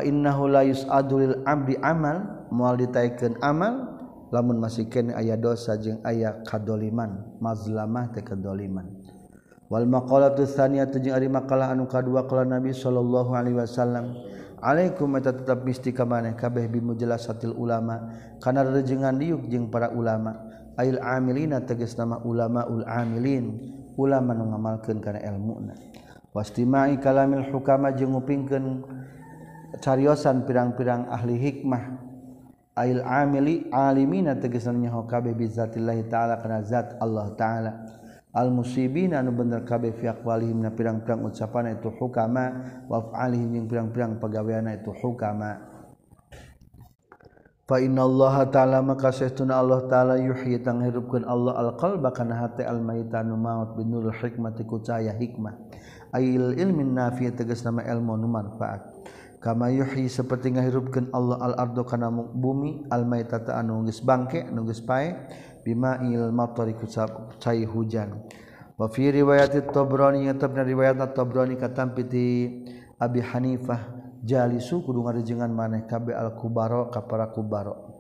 innahu la yus'adu lil abdi amal moal ditaikeun amal lamun masih kene aya dosa jeung aya kadoliman mazlamah teh kadoliman. Wal maqalatu tsaniyatu jeung ari makalah anu kadua qala nabi sallallahu alaihi wasallam. Alaikum eta tetep misti ka maneh kabeh bimujelasatil ulama kana rejengan diuk jeung para ulama. Ail amilina tegas nama ulama ul amilin ulama nu ngamalkeun kana ilmuna wastimai kalamil hukama jeung ngupingkeun cariosan pirang-pirang ahli hikmah. Ail amili alimina tegesannya hokabe bizatillahi ta'ala karena zat Allah ta'ala. Al musibin anu bener kabeh fiak walihim na pirang-pirang ucapan itu hukama wa alihim yang pirang-pirang pegawaiana itu hukama. Fa inna Allah ta'ala maka saestuna Allah ta'ala yuhyi tang Allah al-qalba kana hate al-maita nu maut binul hikmati ku hikmah. Ayil ilmin nafi tegas nama ilmu nu manfaat kama yuhyi seperti ngahirupkeun Allah al ardo kana bumi al maitata anu geus bangke anu geus pae bima'il matari ku cai hujan. Wa fi riwayat at-Tabrani tabna riwayat at-Tabrani katampi ti Abi Hanifah jalisu kudu ngarejengan maneh kabe al kubaro ka para kubaro.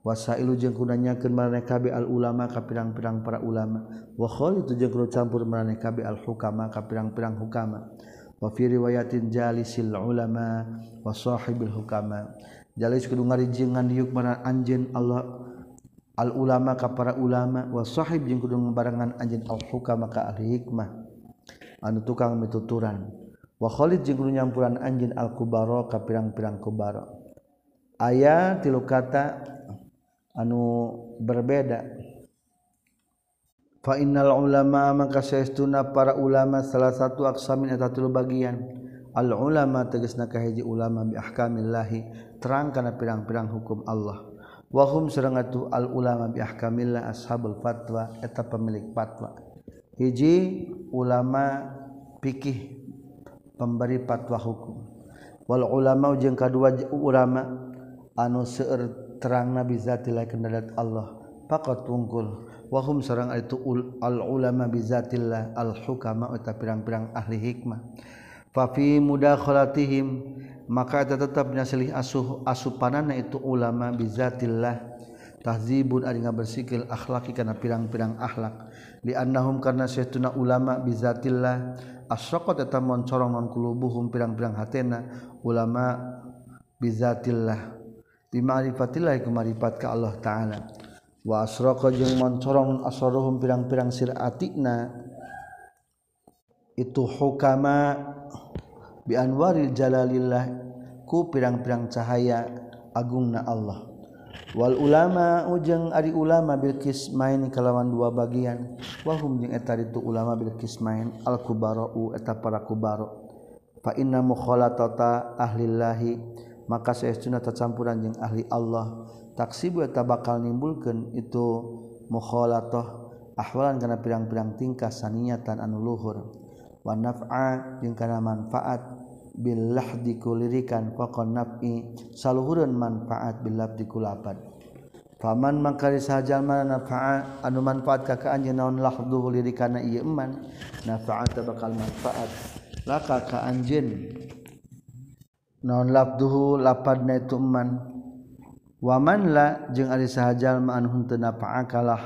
Wasailu jeung kunanyakeun maneh kabe al ulama ka pirang-pirang para ulama. Wa khalitu jeung kudu campur maneh kabe al hukama ka pirang-pirang hukama. wa fi riwayatin jalisil ulama wa sahibil hukama. Jalis kudu ngarijengan diuk mana anjeun Allah al ulama ka para ulama wa sahib jeung kudu ngabarengan anjeun al hukama ka ahli hikmah. Anu tukang mituturan. Wa khalid jeung kudu nyampuran anjeun al kubara ka pirang-pirang kubara. Aya tilu kata anu berbeda. fa innal ulama maka saestuna para ulama salah satu aksamin eta tilu bagian. Al ulama tegasna kahiji ulama bi ahkamillahi terang kana pirang-pirang hukum Allah. Wahum hum sarengatu al ulama bi ahkamillah ashabul fatwa eta pemilik fatwa. Hiji ulama fikih pemberi fatwa hukum. Wal ulama jeung kadua ulama anu seueur terang nabi zatilah kendadat Allah. Pakat tungkul. wahum sarang itu al ulama bizatillah al hukama uta pirang-pirang ahli hikmah. Fa fi mudakhalatihim maka eta tetap nyasilih asuh asupanana itu ulama bizatillah tahzibun ari ngabersikil akhlaki kana pirang-pirang akhlak. Li annahum karna saytuna ulama bizatillah asyaqat eta moncorong non kulubuhum pirang-pirang hatena ulama bizatillah bi ma'rifatillah ku ma'rifat ka Allah taala. wasroko jeung moncorong asrohum pirang-pirang siratikna itu hukama bianwaril jalalillah ku pirang-pirang cahaya agungna Allah. Wal ulama ujeng ari ulama bil kismain kalawan dua bagian. Wahum jeung eta itu ulama bil kismain al kubarau eta para kubaro fa inna mukhalatata ahlillahi maka saestuna tacampuran jeung ahli Allah. taksibu eta bakal nimbulkeun itu mukhalatoh ahwalan kana pirang-pirang tingkah saniatan anu luhur. Wa naf'a jeung kana manfaat bil lahdi kulirikan faqon naf'i saluhureun manfaat bil lahdi kulapan Faman mangkari saja mana nafa'a anu manfaat ka ka anjeun naon lahdu lirikana ieu eman nafa'at bakal manfaat. Laka ka anjeun naon labduhu lapadna itu eman. wamanlah jeung ari sahajallmaan hunteu nafaakalah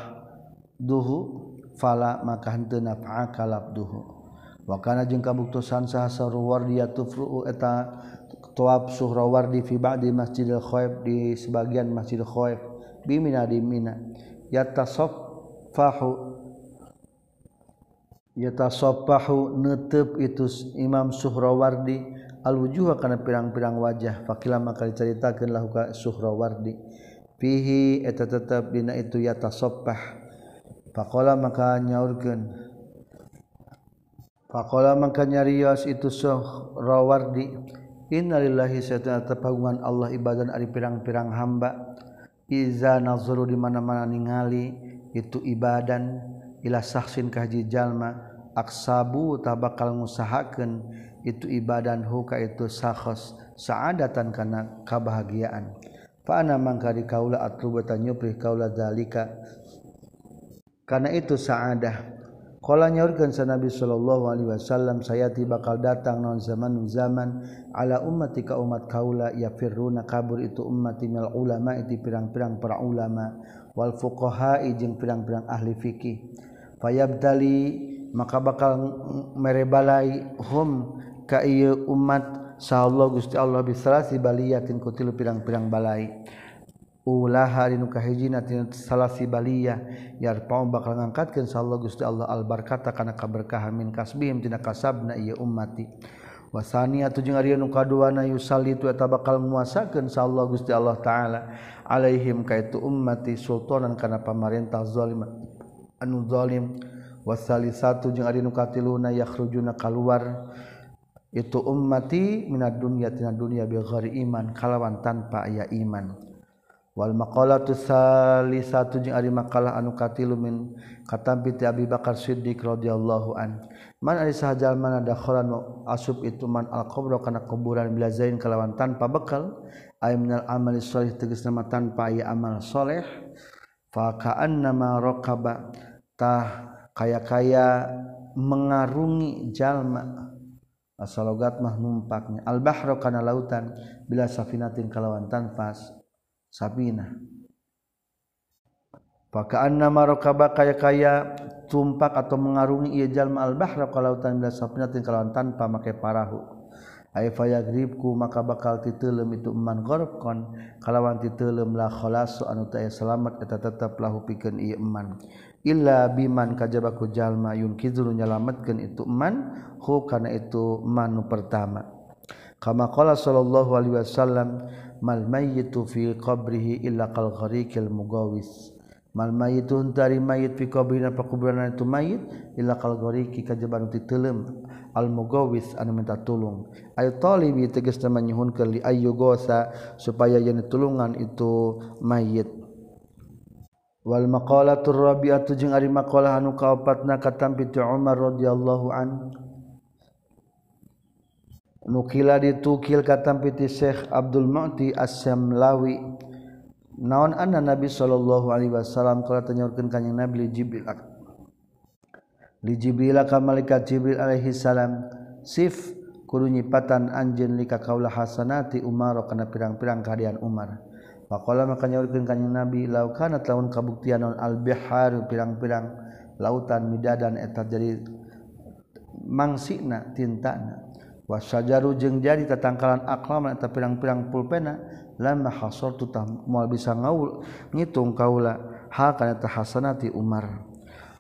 duhu fala maka henteu nafaakalab duhu. Wa kana jeung kabuktosan saha sarwardi tufru eta tuab suhrawardi fi ba'di masjidil khaib di sebagian masjidil khaib bi mina di mina. Yatasaffahu yatasaffahu netep itu imam suhrawardi alwujuha kana pirang-pirang wajah. Fakila maka diceritakeun lahu ka suhrawardi fihi eta tetep dina itu yatasabbah faqala maka nyaurkeun. Faqala maka nyarios itu suhrawardi innalillahi satana tapagungan Allah ibadan ari pirang-pirang hamba. Iza nazuru di mana-mana ningali itu ibadan. Ila saksin kaji jalma. Aksabu tabakal ngusahakeun itu ibadan huka itu sahos saadatan karena kebahagiaan. Fana mangka di kaula atrubata nyupri kaula dalika karena itu saadah. Kala nyaurkeun sa Nabi sallallahu alaihi wasallam sayati bakal datang non zaman zaman ala ummati ka umat kaula ya firruna kabur itu ummati minal ulama itu pirang-pirang para ulama wal fuqaha jeung pirang-pirang ahli fikih. Fayabtali maka bakal merebalai hum ka umat Saallah Gusti Allah bisalasi baliyatin kutilu pirang-pirang balai. Ulah nukahhijina salahsi baliyah yar pa bakal ngangkatkan Saallah Gusti Allah albarkata kana kaberkahan min kasbihim tina kasabna ieu ummati. Wasania tujung ari nu kaduana yusalitu eta bakal menguasakan Allah Gusti Allah taala. Alaihim kaitu ummati sultanan kana pamarentah zalim anu zalim. Wasalisatu jeung ari nu katiluna yakhrujuna kaluar. Itu ummati minat dunia tina dunia bil iman kalawan tanpa aya iman. Wal maqalatu salisatu jeung ari makalah anu katilu min katampi ti Abi Bakar Siddiq radhiyallahu an. Man ari sahajal mana dakhalan asub itu man al qabra kana kuburan bila zain kalawan tanpa bekal. Ay minal amali shalih tegas nama tanpa aya amal soleh fa ka'annama raqaba tah kaya-kaya mengarungi jalma asalogat mah numpaknya al-bahra kana lautan bila safinatin kalawan tanfas sabina Pakaan nama rokaba kaya kaya tumpak atau mengarungi ia jalma al bahra kalau lautan bila safinatin kalawan tanpa make parahu. fayagribku maka bakal titelem itu iman gorobkon kalawan titelum la kholasu anu ta'ya selamat eta tetap lahu pikeun ieu iman illa biman kajabaku jalma yungkizul nyalametkeun itu man hu kana itu manu pertama. Kama qala sallallahu alaihi wasallam mal mayyitu fi qabrihi illa kal ghariqil mugawis. Mal mayyitu dari mayyit fi qabrina pakuburan itu mayyit illa kal ghariqi kajaban titelum almugawis anu minta tulung. Ay talibi tegas nama nyuhunkeun li ayyugosa supaya yen tulungan itu mayit. Wal maqalatur rabi'atu jeung ari maqalah anu kaopatna katampi ti Umar radhiyallahu an. Nukila ditukil katampi ti Syekh Abdul Mu'ti As-Samlawi naon anna Nabi sallallahu alaihi wasallam kala tanyaurkeun ka Nabi Jibril di Jibril ka malaikat Jibril alaihi salam sif kudu nyipatan anjeun lika kaula hasanati Umar kana pirang-pirang kahadian Umar. Pakola maka nyaurkeun ka Nabi law kana laun kabuktian non al bihar pirang-pirang lautan midadan eta jadi mangsina tintana. Wasajaru jeung jadi tatangkalan aklam eta pirang-pirang pulpena lamma hasortu tah moal bisa ngaul ngitung kaula ha kana hasanati Umar.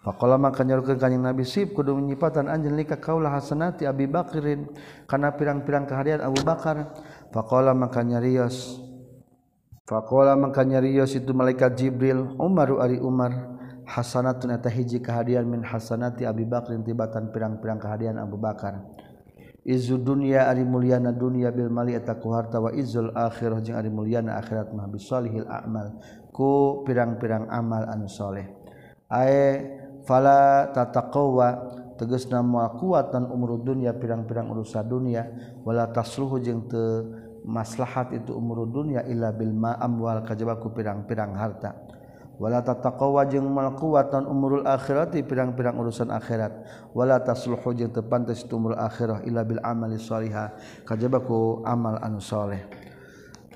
Faqala maka nyarukeun kanjing Nabi sip kudu nyipatan anjeun lika kaula hasanati Abi Bakrin kana pirang-pirang kehadian Abu Bakar faqala maka nyarios Fakola makanya Rios itu malaikat Jibril Umaru Ari Umar Hasanatun eta hiji kehadian min hasanati Abi Bakrin tibatan pirang-pirang kehadian Abu Bakar. Izu dunia ari mulyana dunia bil mali eta ku harta wa izul akhirah jeung ari mulyana akhirat mah bisolihil a'mal ku pirang-pirang amal anu soleh. Ae fala tataqwa teges nama kuatan umur dunia pirang-pirang urusan dunia. Wala tasluhu jeung teu maslahat itu umur dunia illa bil ma'am wal kajabaku pirang-pirang harta. Wala tataqwa jeung mal kuatan umurul akhirati pirang-pirang urusan akhirat. Wala tasluhu jeung teu pantes itu umur akhirah illa bil amali salihah kajabaku amal anu saleh.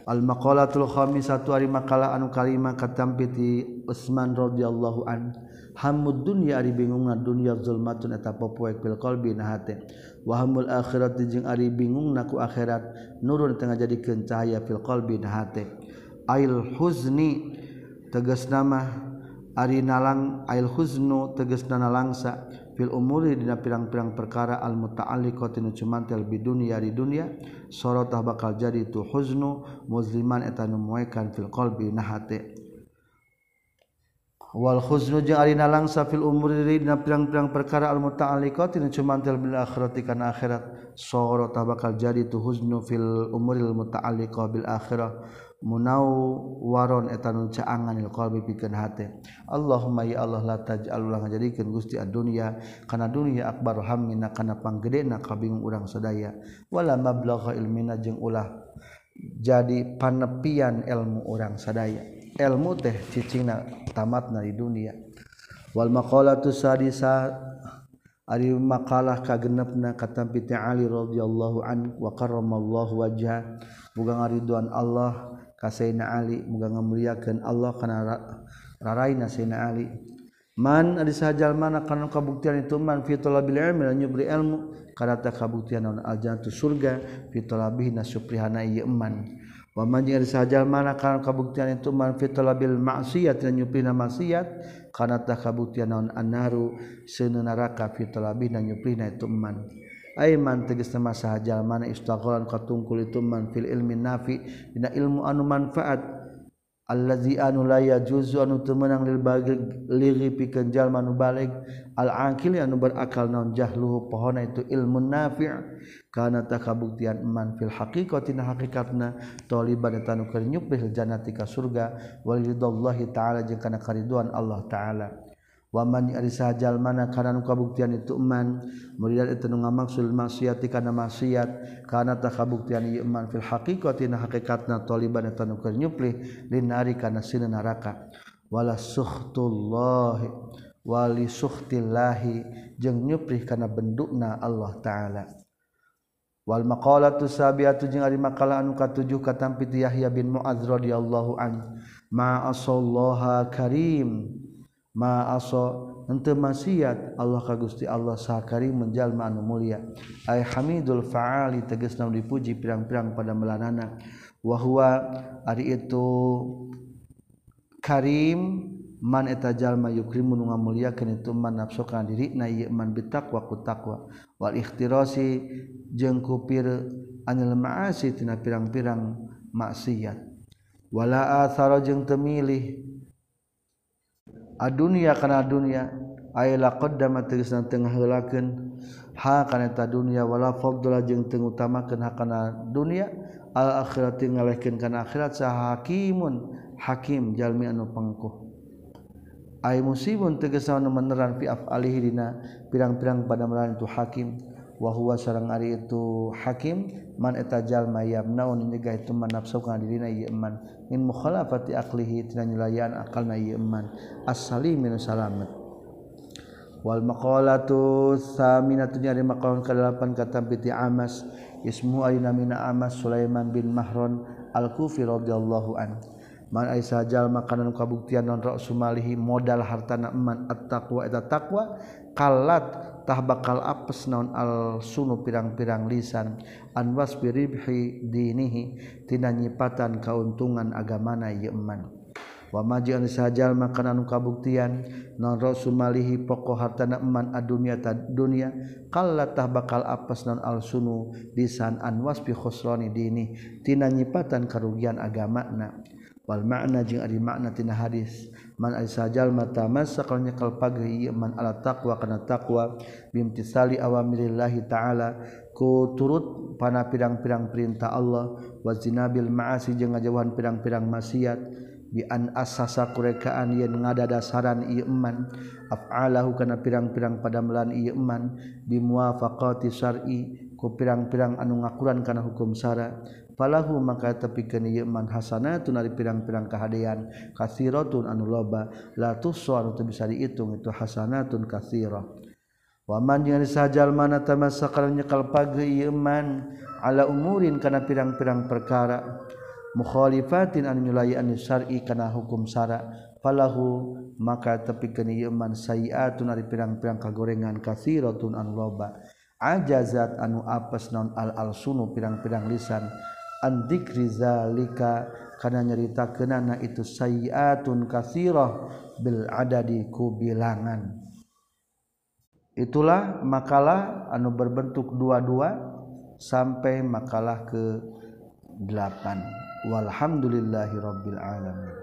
Al maqalatul khamisatu ari makalah anu kalima katampiti Utsman radhiyallahu anhu hamud dunya ari bingungna dunya zulmatun eta popoek bil qalbi na hate. Wa hamul akhirat jeung ari bingung naku akhirat. Nurun tengah jadi cahaya fil qalbi na hate. Ail huzni tegas nama ari nalang ail huznu tegas nana langsa fil umuri dina pirang-pirang perkara al muta'alliqati nu cumantel bidunya di dunya sorotah bakal jadi tu huznu musliman eta nu fil qalbi na hate. Wal khuznu jeung ari nalangsa fil umuri dina pirang-pirang perkara al muta'alliqat tinu cumantel bil akhirati kana akhirat. Soro bakal jadi tu huznu fil umuril muta'alliqa bil akhirah. Munau waron eta nu caangan il qalbi pikeun hate. Allahumma ya Allah la taj'al ulah ngajadikeun Gusti ad-dunya kana dunya akbar hammina kana panggedena kabingung urang sadaya. Wala mablagha ilmina jeung ulah jadi panepian ilmu orang sadaya ilmu teh cicing tamat na di dunia. Wal maqalatu sadisa ari makalah kagenepna kata piti Ali radhiyallahu an wa karramallahu wajha. Muga ngariduan Allah ka Sayyidina Ali muga ngamuliakeun Allah kana raraina Sayyidina Ali. Man ari sajal mana kana kabuktian itu? Man fi talabil ilmi lan nyubri ilmu. Karata kabuktian naon? Aljannatu surga fi talabihi nasuprihana ieu iman manjing sajajal mana karena kabuktian itu manfitolabil maksiat dan nyuplina maksiat karenatah kabuktian naon annaru sene neraka fitlabi dan nyuplina itu man. Aiman tegas nama sahaja mana istaghlan katungkul itu man fil ilmi nafi dina ilmu anu manfaat. allazi anu la yajuzu anu teu meunang lil bagig liri pikeun jalma nu balig al aqil anu berakal naon jahluhu pohona itu ilmu nafi' kana takabuktian man fil haqiqati na haqiqatna taliban tanu keur nyupih jannati ka surga. Walidallahi taala jeung kana kariduan Allah taala. waman arijal mana nu kabuktian itu iman murid itu nu ngamaksul maksiat kana maksiat kana tak kabuktian ieu iman fil haqiqatina hakikatna taliban eta nu keur dinari kana sina neraka wala suhtullahi wali suhtillahi jeung nyupri kana bendukna Allah taala. Wal maqalatus sabiatu jeung ari makalah anu katujuh katampi Yahya bin Muadz radhiyallahu an. Ma asallaha karim. maaso ente maksiat Allah ka Gusti Allah sakari menjalma anu mulia. Ay hamidul faali tegas nam dipuji pirang-pirang pada melanana. Wa huwa ari itu karim man eta jalma yukrimu nu ngamuliakeun itu man nafsuka diri na ieu man bitaqwa ku taqwa wal ikhtirasi jeung kupir anil ma'asi tina pirang-pirang maksiat. Wala athara jeung temilih adunia kana dunia ayla qaddama tegasna tengah heulakeun ha kana eta dunia wala fadla jeung teu kana dunia. Al akhirat ngalehkeun kana akhirat sa hakimun hakim jalmi anu pangkuh. Ay musibun tegasna meneran fi afalihi dina pirang-pirang pada melan itu hakim. wahwa sarang ari itu hakim man etajal jalma naun nyegah itu man nafsu kana dirina ieu iman min mukhalafati aqlihi tina nyulayan akalna ieu iman as-salim min salamat wal maqalatu saminatu nyari maqalan kedelapan kata piti amas. Ismu ayna mina amas sulaiman bin mahron al-kufi radhiyallahu an man aisa jal makanan kabuktian non rak sumalihi modal hartana eman at taqwa eta taqwa kalat tah bakal apes naon al sunu pirang-pirang lisan. Anwas biribhi dinihi tina nyipatan kauntungan agamana ieu iman wa majian sajal makanan kabuktian non rasumalihi poko hartana iman adunya tad dunya kalla tah bakal apes naon al sunu lisan anwas bi khusrani dini tina nyipatan karugian agamana. Wal makna jeung ari makna tina hadis. man sajajal mata masanya kal pagiman ala takwa kana takwa bimtisali awamilillahi ta'ala ku turut pana pirang-pirang perintah Allah wazinabil ma'asi jeung ngajauhan pirang-pirang maksiat bi an asasa kurekaan yen ngadadasaran ieu iman af'alahu kana pirang-pirang padamelan ieu iman bimuwafaqati syar'i ku pirang-pirang anu ngakuran kana hukum syara falahu maka tapi kini yaman hasana itu dari pirang-pirang kehadian kasiro tun anu loba la tusor anu teu bisa dihitung itu hasana tun kasiro waman yang sajal mana tamasakaran nyekal pagi yaman ala umurin karena pirang-pirang perkara mukhalifatin anu nyulai anu syar'i kana hukum syara falahu maka tapi ieu man sayiatun nari pirang-pirang kagorengan kasiro anu loba. Ajazat anu apes non al al sunu pirang-pirang lisan andik rizalika karena nyerita kenana itu sayiatun kasirah bil adadi ku bilangan. Itulah makalah anu berbentuk dua-dua sampai makalah ke delapan. Walhamdulillahirabbil alamin.